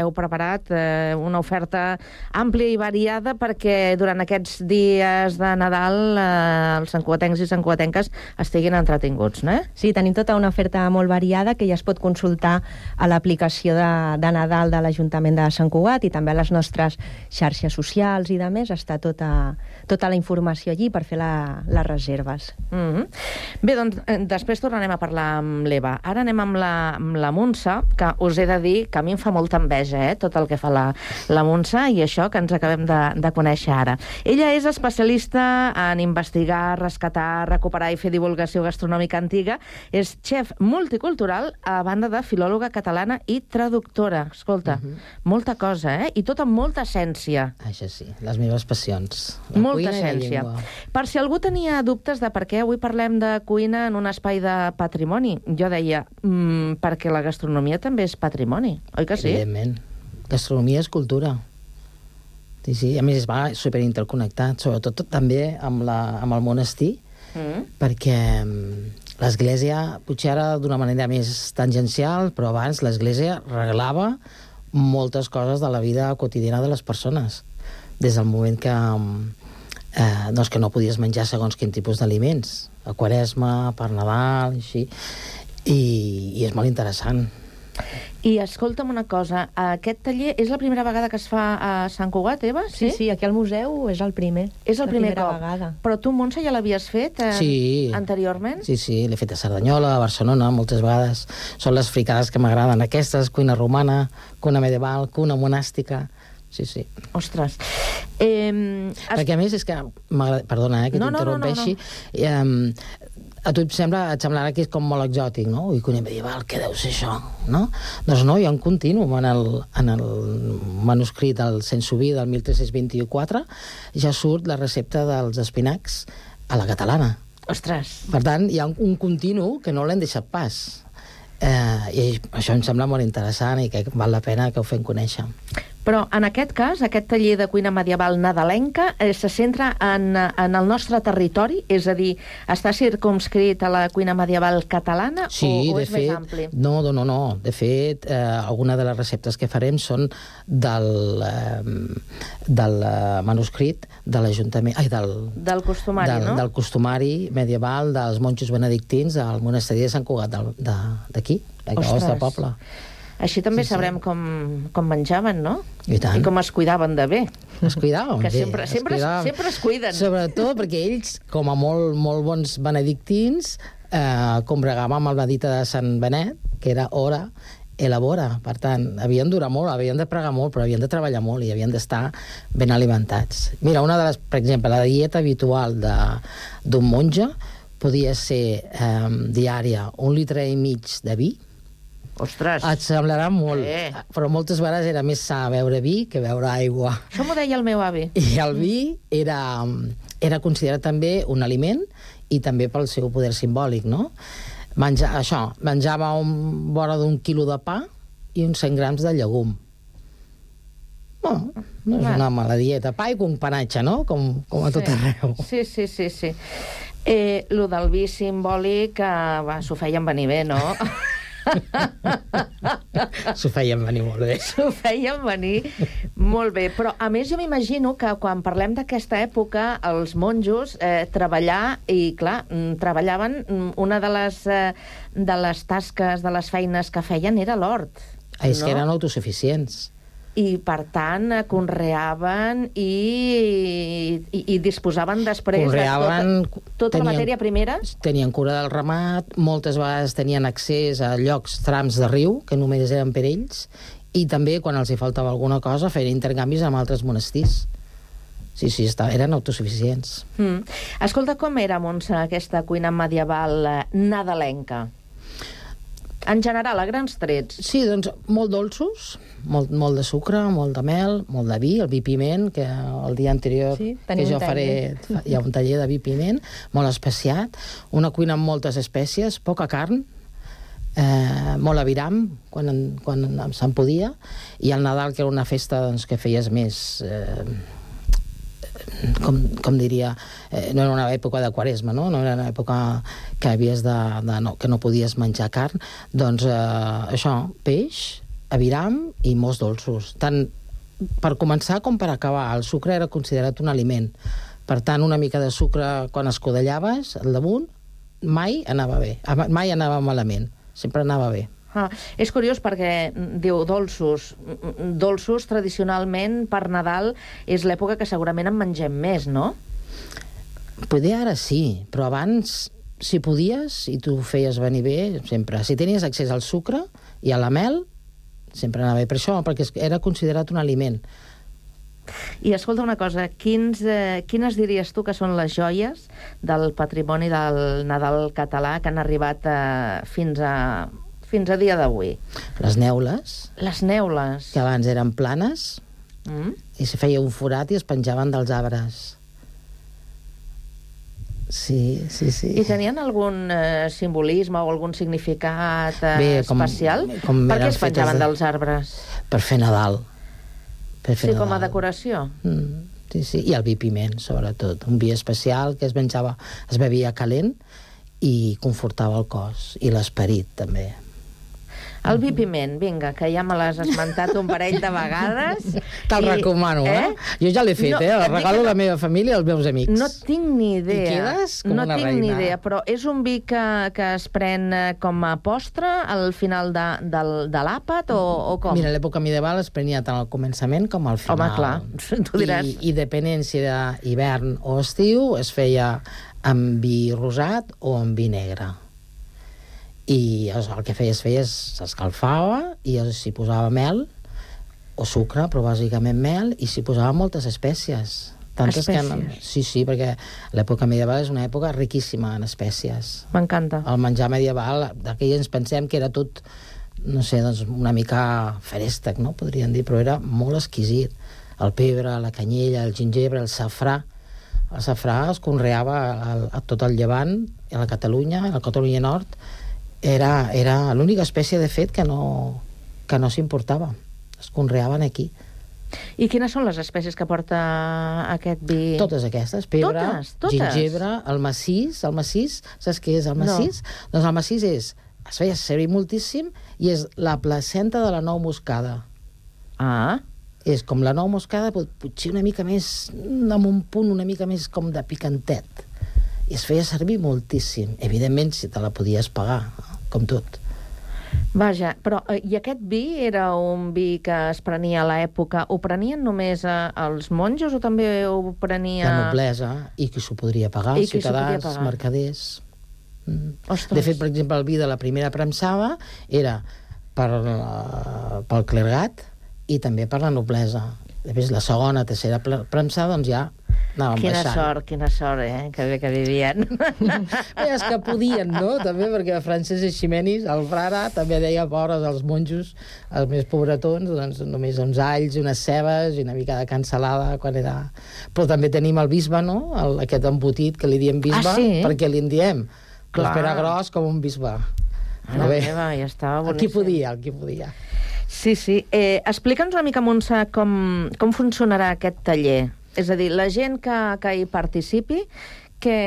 L: heu preparat eh, una oferta àmplia i variada perquè durant aquests dies de Nadal eh, els santcuatencs i santcuatenques estiguin entretinguts, no?
Q: Sí, tenim tota una oferta molt variada que ja es pot consultar a l'aplicació de, de Nadal de l'Ajuntament de Sant Cugat i també a les nostres xarxes socials i de més. Està tota, tota la informació allí per fer la, les reserves.
L: Mm -hmm. Bé, doncs eh, després tornarem a parlar amb l'Eva. Ara anem amb la, amb la Montse, que us he de dir que a mi em fa molta enveja, eh, tot el que fa la, la Montse i això que ens acabem de, de conèixer ara. Ella és especialista en investigar, rescatar, recuperar i fer divulgació gastronòmica antiga. És xef multicultural, a banda de filòloga catalana i traductora. Escolta, uh -huh. molta cosa, eh? I tot amb molta essència.
R: Això sí, les meves passions. La
L: Molta essència. Per si algú tenia dubtes de per què avui parlem de cuina en un espai de patrimoni, jo deia, mm, perquè la gastronomia també és patrimoni, oi que sí?
R: Evidentment. Gastronomia és cultura. Sí, sí, a més va superinterconnectat, sobretot també amb, la, amb el monestir,
L: Mm.
R: perquè mm, l'Església, potser ara d'una manera més tangencial, però abans l'Església reglava moltes coses de la vida quotidiana de les persones. Des del moment que, mm, eh, doncs que no podies menjar segons quin tipus d'aliments, a Quaresma, per Nadal, i així, i, i és molt interessant.
L: I escolta'm una cosa, aquest taller és la primera vegada que es fa a Sant Cugat, Eva?
Q: Sí, sí, aquí al museu és el primer.
L: És el
Q: la
L: primer cop.
Q: vegada.
L: Però tu, Montse, ja l'havies fet eh,
R: Sí.
L: anteriorment?
R: Sí, sí, l'he fet a Cerdanyola, a Barcelona, moltes vegades. Són les fricades que m'agraden, aquestes, cuina romana, cuina medieval, cuina monàstica... Sí, sí.
L: Ostres. Eh, es...
R: Perquè a més és que... Perdona, eh, que
L: No, no, no, no,
R: t'interrompeixi. Eh, a tu et sembla, et semblarà que és com molt exòtic, no? Ui, cuina medieval, què deu ser això, no? Doncs no, hi ha un continuum en el, en el manuscrit del Sensoví del 1324, ja surt la recepta dels espinacs a la catalana.
L: Ostres.
R: Per tant, hi ha un, un continu que no l'hem deixat pas. Eh, I això em sembla molt interessant i que val la pena que ho fem conèixer.
L: Però en aquest cas, aquest taller de cuina medieval nadalenca eh, se centra en, en el nostre territori, és a dir, està circumscrit a la cuina medieval catalana
R: Sí,
L: o, o
R: de
L: és
R: fet,
L: més ampli?
R: no, no, no, no. De fet, eh, alguna de les receptes que farem són del, eh, del eh, manuscrit de l'Ajuntament... Ai, del,
L: Del costumari,
R: del,
L: no?
R: del costumari medieval dels monjos benedictins al monestir de Sant Cugat d'aquí, del nostre poble.
L: Així també
R: Sí, sí.
L: sabrem com, com menjaven, no?
R: I tant.
L: I com es cuidaven de bé.
R: Es cuidaven
L: Que
R: bé,
L: sempre,
R: es
L: sempre, es,
R: cuidaven.
L: sempre es cuiden.
R: Sobretot perquè ells, com a molt, molt bons benedictins, eh, combregaven amb el medita de Sant Benet, que era hora, elabora. Per tant, havien durar molt, havien de pregar molt, però havien de treballar molt i havien d'estar ben alimentats. Mira, una de les, per exemple, la dieta habitual de- d'un monge podia ser eh, diària un litre i mig de vi,
L: Ostres.
R: et semblarà molt,
L: Eh.
R: però moltes vegades era més sa beure vi que beure aigua.
L: Això m'ho deia el meu avi.
R: I el vi era, era considerat també un aliment i també pel seu poder simbòlic, no? Menja, això, menjava un, vora d'un quilo de pa i uns 100 grams de llegum. No, no és una mala dieta. Pa i companatge, no? Com, com a tot
L: sí.
R: arreu.
L: Sí, sí, sí, sí. Eh, lo del vi simbòlic, eh, s'ho feien venir bé, no?
R: S'ho feien venir molt bé.
L: S'ho feien venir molt bé. Però, a més, jo m'imagino que quan parlem d'aquesta època, els monjos eh, treballar, i clar, mm, treballaven, mm, una de les, eh, de les tasques, de les feines que feien era l'hort.
R: Ah, És
L: no?
R: que eren autosuficients.
L: I, per tant, conreaven i, i, i disposaven després
R: Conreaven,
L: de tota, tota la
R: tenien-
L: matèria primera.
R: Tenien cura del ramat, moltes vegades tenien accés a llocs, trams de riu, que només eren per ells, i també, quan els hi faltava alguna cosa, feien intercanvis amb altres monestirs. Sí, sí, està, eren autosuficients.
L: Mm. Escolta, com era, Montse, aquesta cuina medieval eh, nadalenca? En general, a grans trets.
R: Sí, doncs molt dolços, molt, molt de sucre, molt de mel, molt de vi, el vi piment, que el dia anterior
Q: Sí,
R: que jo faré, hi ha un taller de vi piment, molt especiat, una cuina amb moltes espècies, poca carn, eh, molt aviram, quan, quan en- se'n podia, i el Nadal, que era una festa doncs, que feies més... Eh, com, com diria, eh, no era una època de quaresma, no? no era una època que havies de, de no, que no podies menjar carn, doncs eh, això, peix, aviram i molts dolços. Tant per començar com per acabar. El sucre era considerat un aliment. Per tant, una mica de sucre quan escodellaves al damunt mai anava bé, mai anava malament, sempre anava bé.
L: Ah, és curiós perquè mm, diu dolços. Mm, Dolços, tradicionalment, per Nadal, és l'època que segurament en mengem més, no?
R: Poder ara sí, però abans, si podies i tu feies venir bé, sempre. Si tenies accés al sucre i a la mel, sempre anava bé. Per això, perquè era considerat un aliment.
L: I escolta una cosa, quins, eh, quines diries tu que són les joies del patrimoni del Nadal català que han arribat eh, fins a fins a dia d'avui?
R: Les neules,
L: Les neules.
R: que abans eren planes,
L: Mm?
R: i se feia un forat i es penjaven dels arbres. Sí, sí, sí.
L: I tenien algun eh, simbolisme o algun significat eh,
R: Bé, com-
L: especial?
R: com
L: per què es penjaven
R: de-
L: dels arbres?
R: Per fer Nadal. Per fer
L: Sí, com a
R: Nadal.
L: decoració?
R: Mm, sí, sí. I el vi piment, sobretot. Un vi especial que es menjava, es bevia calent i confortava el cos. I l'esperit, també.
L: El vi piment, vinga, que ja me l'has esmentat un parell de vegades.
R: Te'l
L: I-
R: recomano, eh? Jo ja l'he fet,
L: No,
R: eh? El regalo a la meva família i als meus amics.
L: No tinc ni idea.
R: quedes com
L: no
R: una
L: tinc ni
R: reina.
L: idea, però és un vi que, que es pren eh, com a postre al final de, del, de l'àpat o, o com?
R: Mira, a l'època medieval es prenia tant al començament com al final.
L: Home, clar, tu diràs.
R: I, i depenent si era hivern o estiu, es feia amb vi rosat o amb vi negre. I el que feia es feia, es- s'escalfava i s'hi posava mel o sucre, però bàsicament mel, i s'hi posava moltes espècies. Tantes que...
L: Espècies.
R: Sí, sí, perquè l'època medieval és una època riquíssima en espècies.
L: M'encanta.
R: El menjar medieval, d'aquell ens pensem que era tot, no sé, doncs una mica ferèstec, no? Podríem dir, però era molt exquisit. El pebre, la canyella, el gingebre, el safrà. El safrà es conreava a, a tot el llevant, a la Catalunya, a la Catalunya Nord. Era, era l'única espècie, de fet, que no, que no s'importava. Es conreaven aquí.
L: I quines són les espècies que porta aquest vi?
R: Totes aquestes, pebre,
L: Totes? Totes?
R: gingebre, el massís, el massís, saps què és el
L: No.
R: massís? Doncs el massís és, es feia servir moltíssim i és la placenta de la nou moscada.
L: Ah.
R: És com la nou moscada, però potser una mica més, amb un punt una mica més com de picantet. I es feia servir moltíssim. Evidentment, si te la podies pagar, com tot.
L: Vaja, però eh, i aquest vi era un vi que es prenia a l'època, ho prenien només eh, els monjos o també ho prenia...
R: La noblesa, i qui s'ho podria pagar,
L: I podia
R: ciutadans,
L: pagar.
R: mercaders... Mm.
L: Ostres.
R: De fet, per exemple, el vi de la primera premsada era per, la, pel clergat i també per la noblesa. Després, la segona, tercera premsada, doncs ja anàvem
L: Quina
R: baixant.
L: sort, quina sort, eh? Que bé que vivien.
R: Bé, és que podien, no? També perquè Francesc Eiximenis, el frare, també deia pobres als monjos, els més pobretons, doncs només uns alls, unes cebes i una mica de cansalada quan era... Però també tenim el bisbe, no? El, aquest embotit que li diem bisbe,
L: Ah, sí?
R: perquè li en diem.
L: Clar.
R: L'espera gros com un bisbe.
L: Mare meva, ja estava
R: El qui
L: boníssim.
R: podia, el qui podia.
L: Sí, sí. Eh, Explica'ns una mica, Montse, com, com funcionarà aquest taller. És a dir, la gent que, que hi participi, què,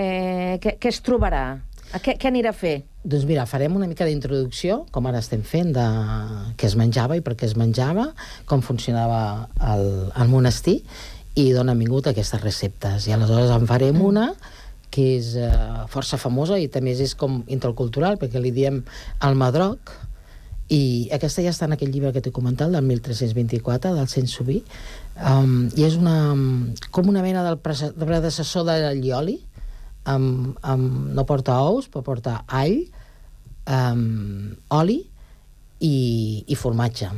L: què, què es trobarà? A Què, què anirà a fer?
R: Doncs mira, farem una mica d'introducció, com ara estem fent, de què es menjava i per què es menjava, com funcionava el, el monestir, i d'on han vingut aquestes receptes. I aleshores en farem una que és eh, força famosa i també és com intercultural, perquè li diem el madroc, i aquesta ja està en aquell llibre que t'he comentat, del 1324, del Cent Subí, um, i és una, com una mena del predecessor de l'allioli, amb, amb, no porta ous, però porta all, um, oli i, i formatge.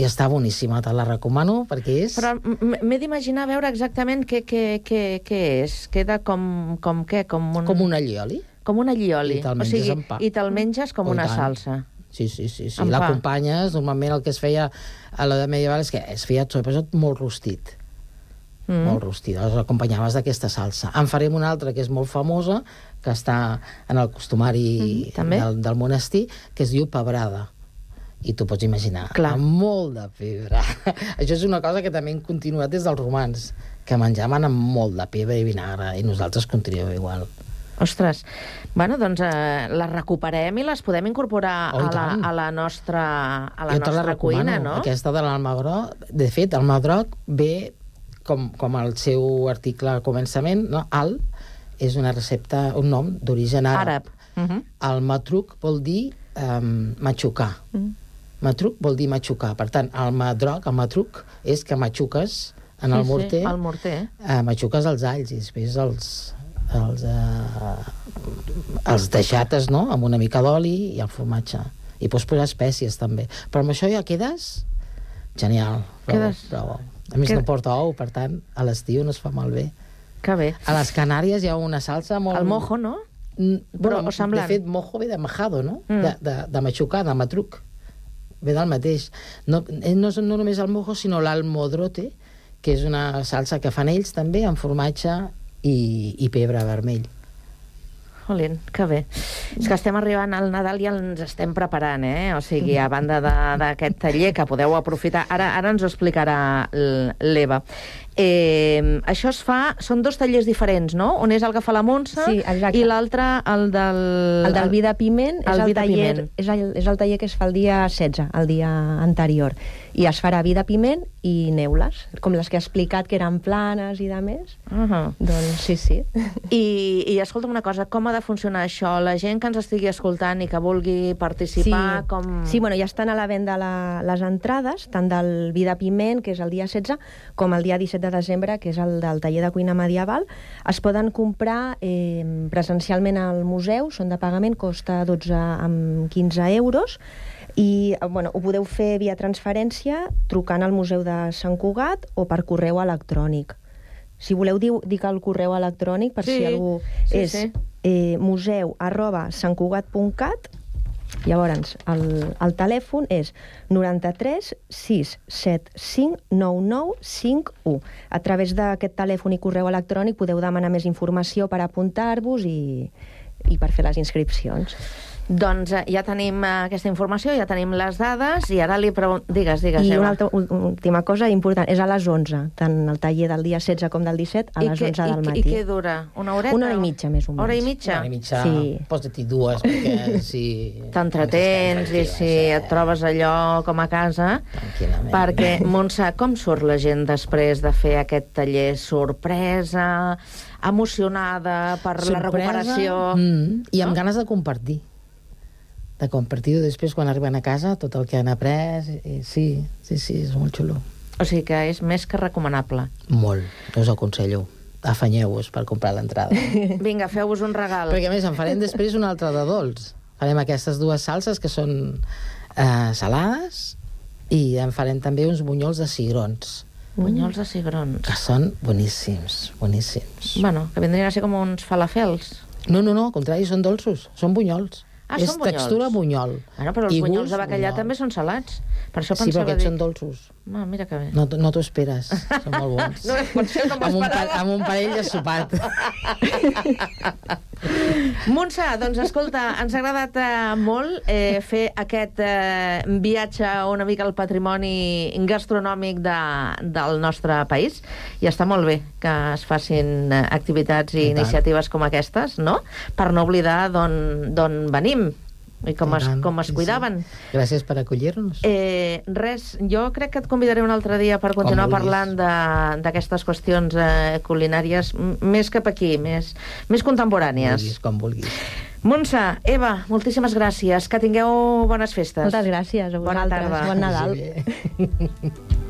R: I està boníssima, te la recomano, perquè és...
L: Però m'he d'imaginar veure exactament què, què, què, què és. Queda com, com què? Com un...
R: Com un allioli.
L: Com un allioli.
R: I te'l
L: o
R: menges
L: sigui,
R: amb pa.
L: I te'l menges com
R: Oh, i
L: una
R: tant.
L: salsa.
R: Sí, sí, sí. sí. L'acompanyes, normalment el que es feia a l'edat medieval és que es feia sobretot molt rostit.
L: Mm.
R: molt rostit, els acompanyaves d'aquesta salsa. En farem una altra que és molt famosa, que està en el costumari
L: Mhm, també.
R: del, del monestir, que es diu pebrada. I tu pots imaginar,
L: Clar.
R: amb molt de pebre. Això és una cosa que també hem continuat des dels romans, que menjaven amb molt de pebre i vinagre, i nosaltres continuem igual.
L: Ostres, bueno, doncs eh, les recuperem i les podem incorporar
R: Oh,
L: a, la,
R: tant.
L: a la nostra, a la
R: jo la
L: nostra
R: recomano,
L: cuina, no?
R: aquesta de l'almagroc. De fet, el madroc ve, com, com el seu article al començament, no? al, és una recepta, un nom d'origen àrab.
L: Àrab. Uh -huh.
R: El matruc vol dir um, matxucar.
L: Mm.
R: Matruc vol dir matxucar. Per tant, el madroc, el matruc, és que matxuques en el
L: Sí, sí,
R: morter,
L: el morter.
R: eh, matxuques els alls i després els, els, eh, els deixates, no?, amb una mica d'oli i el formatge. I pots posar espècies, també. Però amb això ja quedes genial. Prou,
L: Quedes-
R: prou. A més,
L: Qued-
R: no porta ou, per tant, a l'estiu no es fa malbé.
L: Que bé.
R: A les Canàries hi ha una salsa molt...
L: El mojo, no?
R: Mm,
L: Però,
R: bueno,
L: semblant.
R: De fet, mojo ve de majado, no?
L: Mm.
R: De, de, de matxucar, de matruc. Ve del mateix. No, eh, no, és no només el mojo, sinó l'almodrote, que és una salsa que fan ells també, amb formatge i, i pebre vermell.
L: Jolín, que bé. És que estem arribant al Nadal i ens estem preparant, eh? O sigui, a banda d'aquest taller que podeu aprofitar, ara, ara ens ho explicarà l'Eva. Eh, això es fa... Són dos tallers diferents, no? Un és el que fa la Montse
Q: Sí, exacte.
L: i l'altre el del...
Q: El del vi de piment
L: el
Q: és, el
L: vi de
Q: taller,
L: piment.
Q: és, el, és el taller que es fa el dia 16, el dia anterior. I es farà vi de piment i neules, com les que he explicat, que eren planes i de més.
L: Uh -huh.
Q: Doncs sí, sí.
L: I, I escolta'm una cosa, com ha de funcionar això? La gent que ens estigui escoltant i que vulgui participar,
Q: sí.
L: com...
Q: Sí, bueno, ja estan a la venda la, les entrades, tant del vi de piment, que és el dia 16, com el dia 17 de desembre, que és el del taller de cuina medieval. Es poden comprar eh, presencialment al museu, són de pagament, costa 12 amb 15 euros, i eh, bueno, ho podeu fer via transferència trucant al Museu de Sant Cugat o per correu electrònic. Si voleu, diu, dic el correu electrònic per
L: Sí,
Q: si algú...
L: sí,
Q: és
L: sí.
Q: eh, museu arroba santcugat.cat Llavors, el, el telèfon és 93 675 9951. A través d'aquest telèfon i correu electrònic podeu demanar més informació per apuntar-vos i, i per fer les inscripcions.
L: Doncs eh, ja tenim eh, aquesta informació, ja tenim les dades, i ara li pregunto... Digues, digues,
Q: I
L: Eva.
Q: una altra, última cosa important, és a les 11, tant el taller del dia 16 com del 17, a
L: I
Q: les
L: què-
Q: 11 del
L: i,
Q: matí.
L: I què dura? Una horeta?
Q: Una hora i mitja, més o menys.
L: Hora i mitja?
R: Una hora i mitja,
Q: Sí.
R: posa-t'hi dues, perquè si...
L: T'entretens i si et trobes allò com a casa... Perquè, Montse, com surt la gent després de fer aquest taller? Sorpresa, emocionada per la recuperació...
R: Mm, I amb ganes de compartir. De compartir-ho després quan arriben a casa, tot el que han après. I, sí, sí, sí, és molt xulo.
L: O sigui que és més que recomanable.
R: Molt, us ho aconsello. Afanyeu-vos per comprar l'entrada.
L: Vinga, feu-vos un regal.
R: Perquè a més en farem després una altra de dolç. Farem aquestes dues salses que són eh, salades i en farem també uns bunyols de cigrons.
L: Bunyols de cigrons.
R: Que són boníssims, boníssims.
L: Bueno, que vindrien a ser com uns falafels.
R: No, no, no, al contrari, són dolços, són bunyols.
L: Ah,
R: és
L: són bunyols.
R: textura bunyol.
L: Bueno, però els
R: I
L: bunyols
R: gust,
L: de bacallà
R: bunyol.
L: també són salats. Per això
R: Sí, però aquests
L: dir...
R: són dolços.
L: Ah, mira que bé.
R: No, no t'ho esperes, són molt bons.
L: No, no
R: amb, un pa amb un parell de sopat.
L: Montse, doncs escolta, ens ha agradat eh, molt eh, fer aquest eh, viatge una mica al patrimoni gastronòmic de, del nostre país i està molt bé que es facin eh, activitats i,
R: I
L: iniciatives com aquestes, no? Per no oblidar d'on d'on venim i com es, com es
R: sí, sí.
L: cuidaven.
R: Gràcies per acollir-nos.
L: Eh, res, jo crec que et convidaré un altre dia per continuar parlant de- d'aquestes qüestions eh, culinàries més cap aquí, més, més contemporànies.
R: Vulguis, com vulguis.
L: Montse, Eva, moltíssimes gràcies. Que tingueu bones festes.
Q: Moltes gràcies a
L: Bona
Q: vosaltres.
L: tarda.
Q: Bon Nadal.
P: Ja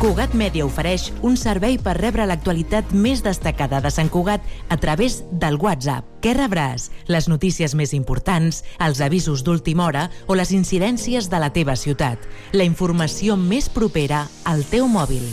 P: Cugat Mèdia ofereix un servei per rebre l'actualitat més destacada de Sant Cugat a través del WhatsApp. Què rebràs? Les notícies més importants, els avisos d'última hora o les incidències de la teva ciutat. La informació més propera al teu mòbil.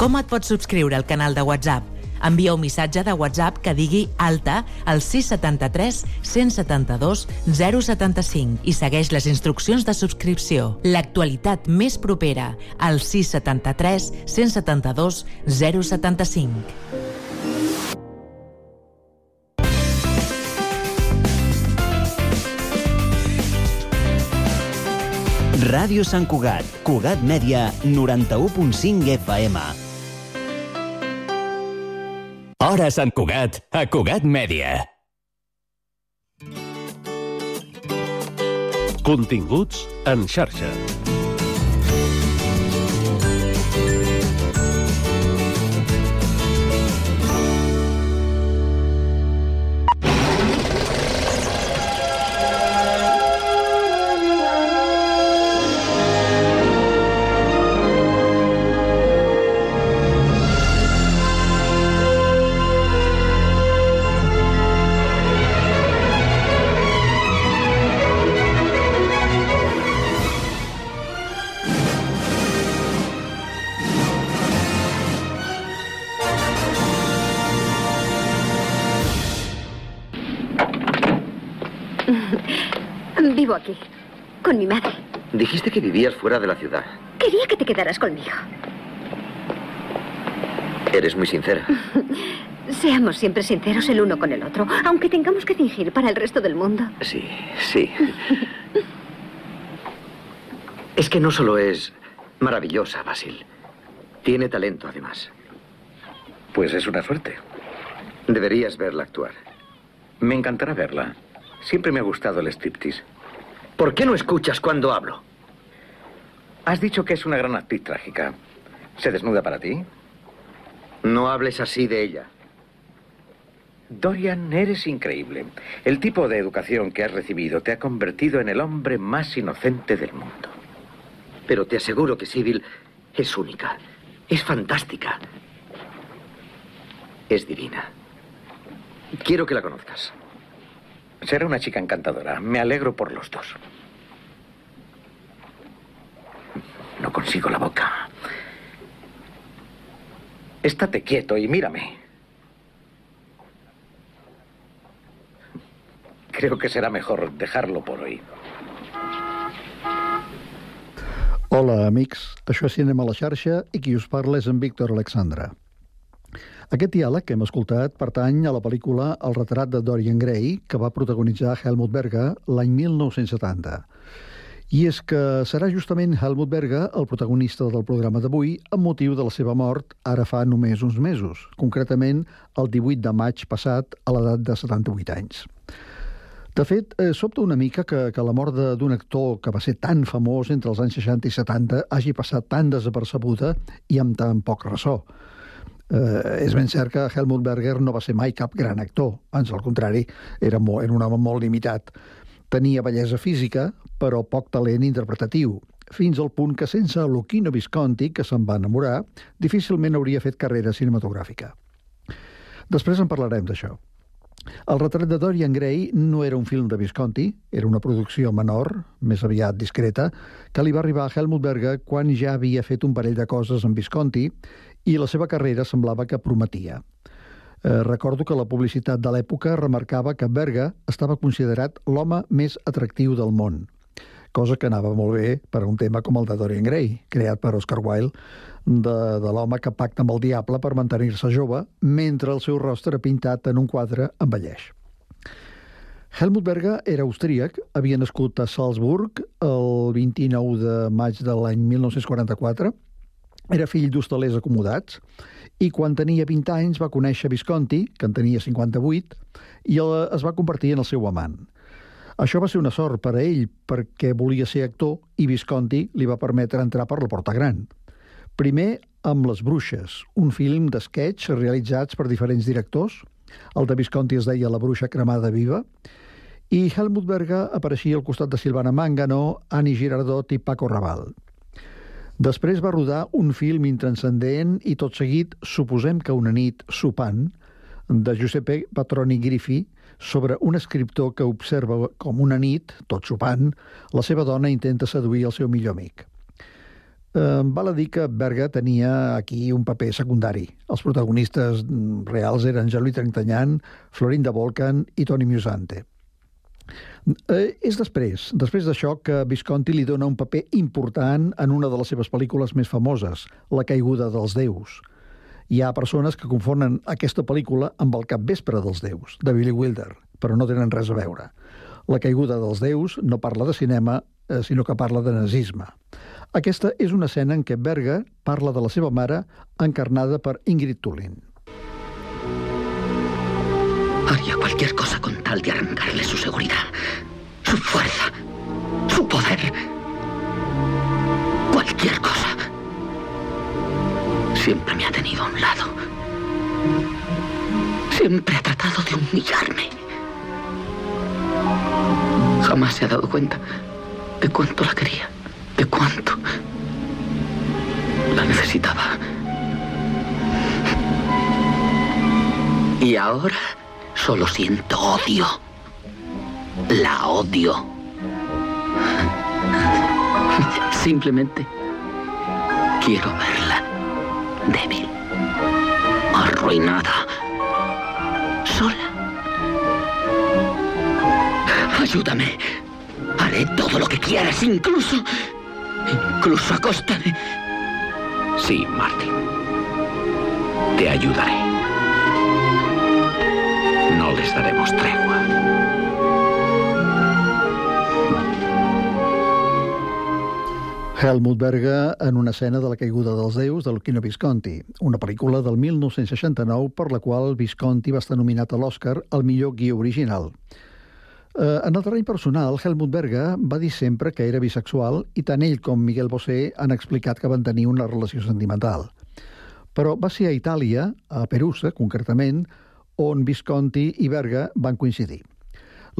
P: Com et pots subscriure al canal de WhatsApp? Envia un missatge de WhatsApp que digui alta al 673 172 075 i segueix les instruccions de subscripció. L'actualitat més propera al 673 172 075.
S: Ràdio Sant Cugat, Cugat Mèdia, 91.5 FM.
C: Hora Sant Cugat, a Cugat Mèdia.
B: Continguts en xarxa.
T: Vivo aquí, con mi madre.
U: Dijiste que vivías fuera de la ciudad.
T: Quería que te quedaras conmigo.
U: Eres muy sincera.
T: Seamos siempre sinceros el uno con el otro, aunque tengamos que fingir para el resto del mundo.
U: Sí, sí. es que no solo es maravillosa, Basil. Tiene talento, además.
V: Pues es una suerte.
U: Deberías verla actuar.
V: Me encantará verla. Siempre me ha gustado el striptease.
U: ¿Por qué no escuchas cuando hablo?
V: Has dicho que es una gran actriz trágica. ¿Se desnuda para ti?
U: No hables así de ella.
V: Dorian, eres increíble. El tipo de educación que has recibido te ha convertido en el hombre más inocente del mundo.
U: Pero te aseguro que Sibyl es única. Es fantástica. Es divina. Quiero que la conozcas.
V: Será una chica encantadora. Me alegro por los dos. No consigo la boca. Estate quieto y mírame. Creo que será mejor dejarlo por hoy.
W: Hola, amics. Això és Cinema a la xarxa i qui us parla és en Víctor Alexandra. Aquest diàleg que hem escoltat pertany a la pel·lícula El retrat de Dorian Gray, que va protagonitzar Helmut Berger l'any 1970. I és que serà justament Helmut Berger el protagonista del programa d'avui amb motiu de la seva mort ara fa només uns mesos, concretament el 18 de maig passat a l'edat de 78 anys. De fet, eh, sobta una mica que, que la mort d'un actor que va ser tan famós entre els anys 60 i 70 hagi passat tan desapercebuda i amb tan poc ressò. Eh, és ben cert que Helmut Berger no va ser mai cap gran actor, ans al contrari, era, molt, era un home molt limitat. Tenia bellesa física, però poc talent interpretatiu, fins al punt que sense Luchino Visconti, que se'n va enamorar, difícilment hauria fet carrera cinematogràfica. Després en parlarem d'això. El retrat de Dorian Gray no era un film de Visconti, era una producció menor, més aviat discreta, que li va arribar a Helmut Berger quan ja havia fet un parell de coses amb Visconti i la seva carrera semblava que prometia. Eh, recordo que la publicitat de l'època remarcava que Berger estava considerat l'home més atractiu del món, cosa que anava molt bé per a un tema com el de Dorian Gray, creat per Oscar Wilde, de, de l'home que pacta amb el diable per mantenir-se jove, mentre el seu rostre pintat en un quadre envelleix. Helmut Berger era austríac, havia nascut a Salzburg el 29 de maig de l'any 1944, era fill d'hostalers acomodats i quan tenia 20 anys va conèixer Visconti, que en tenia 58, i es va convertir en el seu amant. Això va ser una sort per a ell perquè volia ser actor i Visconti li va permetre entrar per la porta gran. Primer amb Les Bruixes, un film d'esquetx realitzats per diferents directors. El de Visconti es deia La bruixa cremada viva, i Helmut Berger apareixia al costat de Silvana Mangano, Annie Girardot i Paco Raval. Després va rodar un film intranscendent i tot seguit Suposem que una nit sopant, de Giuseppe Patroni Griffi, sobre un escriptor que observa com una nit, tot sopant, la seva dona intenta seduir el seu millor amic. Eh, val a dir que Berga tenia aquí un paper secundari. Els protagonistes reals eren Jean-Louis Trintanyan, Florinda Volcan i Toni Musante. Eh, és després, després d'això, que Visconti li dona un paper important en una de les seves pel·lícules més famoses, La caiguda dels déus. Hi ha persones que confonen aquesta pel·lícula amb El capvespre dels déus, de Billy Wilder, però no tenen res a veure. La caiguda dels déus no parla de cinema, eh, sinó que parla de nazisme. Aquesta és una escena en què Berger parla de la seva mare, encarnada per Ingrid Tullin.
X: Haría cualquier cosa con tal de arrancarle su seguridad, su fuerza, su poder. Cualquier cosa. Siempre me ha tenido a un lado. Siempre ha tratado de humillarme. Jamás se ha dado cuenta de cuánto la quería, de cuánto la necesitaba. Y ahora solo siento odio. La odio. Simplemente quiero verla débil, arruinada, sola. Ayúdame. Haré todo lo que quieras, incluso. Incluso a.
V: Sí, Martin. Te ayudaré. Daremos tregua.
W: Helmut Berger en una escena de la caiguda dels déus de Luchino Visconti, una pel·lícula del 1969 per la qual Visconti va estar nominat a l'Oscar al millor guió original. Eh, en el terreny personal, Helmut Berger va dir sempre que era bisexual i tant ell com Miguel Bosé han explicat que van tenir una relació sentimental. Però va ser a Itàlia, a Perusa concretament, on Visconti i Berger van coincidir.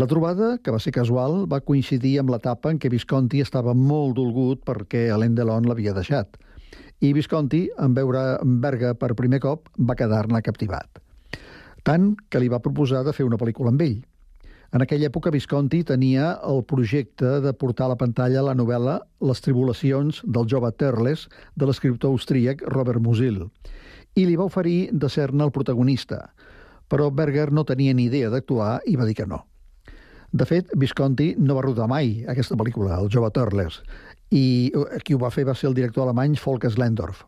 W: La trobada, que va ser casual, va coincidir amb l'etapa en què Visconti estava molt dolgut perquè Alain Delon l'havia deixat. I Visconti, en veure Berga per primer cop, va quedar-ne captivat. Tant que li va proposar de fer una pel·lícula amb ell. En aquella època Visconti tenia el projecte de portar a la pantalla la novel·la Les tribulacions del jove Terles de l'escriptor austríac Robert Musil i li va oferir de ser-ne el protagonista, però Berger no tenia ni idea d'actuar i va dir que no. De fet, Visconti no va rodar mai aquesta pel·lícula, El jove Turles, i qui ho va fer va ser el director alemany Volker Slendorf.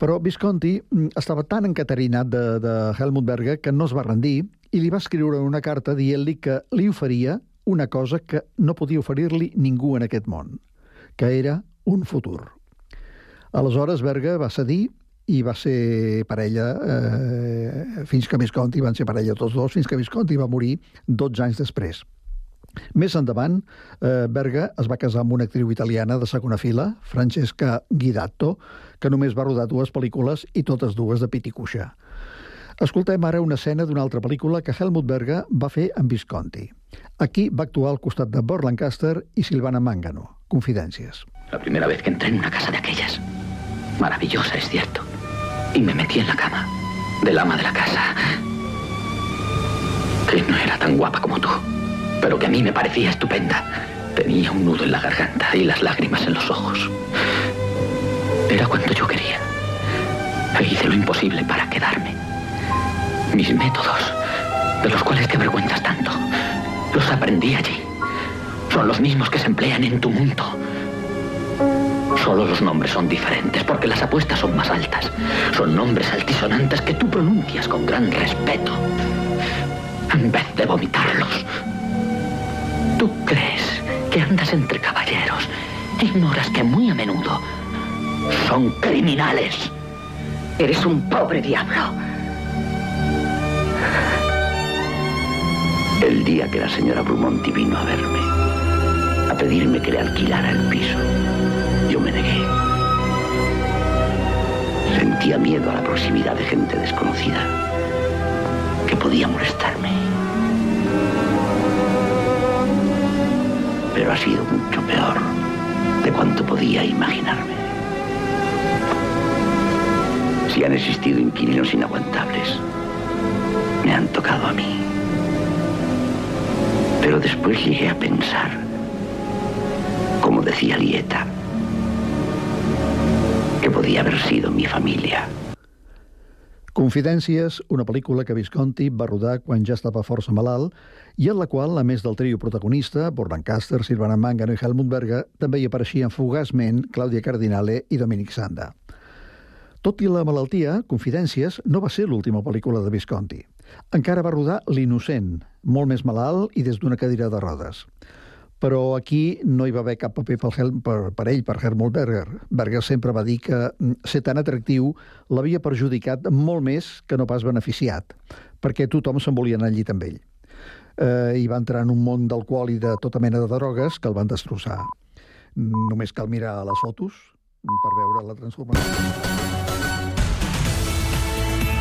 W: Però Visconti mm, estava tan encaterinat de, de Helmut Berger que no es va rendir i li va escriure una carta dient-li que li oferia una cosa que no podia oferir-li ningú en aquest món, que era un futur. Aleshores, Berger va cedir i va ser parella eh, fins que Visconti van ser parella tots dos, fins que Visconti va morir 12 anys després. Més endavant, eh, Berga es va casar amb una actriu italiana de segona fila, Francesca Guidato, que només va rodar dues pel·lícules i totes dues de Piticuixa. Escoltem ara una escena d'una altra pel·lícula que Helmut Berga va fer amb Visconti. Aquí va actuar al costat de Burt Lancaster i Silvana Mangano. Confidències.
X: La primera vez que entré en una casa de aquellas. Maravillosa, es cierto. Y me metí en la cama del ama de la casa. Que no era tan guapa como tú, pero que a mí me parecía estupenda. Tenía un nudo en la garganta y las lágrimas en los ojos. Era cuando yo quería. E hice lo imposible para quedarme. Mis métodos, de los cuales te avergüenzas tanto, los aprendí allí. Son los mismos que se emplean en tu mundo. Solo los nombres son diferentes porque las apuestas son más altas. Son nombres altisonantes que tú pronuncias con gran respeto. En vez de vomitarlos. Tú crees que andas entre caballeros. Ignoras que muy a menudo son criminales. Eres un pobre diablo.
Y: El día que la señora Brumonti vino a verme, a pedirme que le alquilara el piso, Sentía miedo a la proximidad de gente desconocida que podía molestarme. Pero ha sido mucho peor de cuanto podía imaginarme.
X: Si han existido inquilinos inaguantables, me han tocado a mí. Pero después llegué a pensar, como decía Lieta, podía haber sido mi familia.
W: Confidències, una pel·lícula que Visconti va rodar quan ja estava força malalt i en la qual, a més del trio protagonista, Burt Lancaster, Silvana Mangano i Helmut Berger, també hi apareixien fugaçment Clàudia Cardinale i Dominic Sanda. Tot i la malaltia, Confidències no va ser l'última pel·lícula de Visconti. Encara va rodar L'innocent, molt més malalt i des d'una cadira de rodes però aquí no hi va haver cap paper per, per, per ell, per Helmut Berger. Berger sempre va dir que mm, ser tan atractiu l'havia perjudicat molt més que no pas beneficiat, perquè tothom se'n volia anar al llit amb ell. Eh, I va entrar en un món d'alcohol i de tota mena de drogues que el van destrossar. Només cal mirar les fotos per veure la transformació.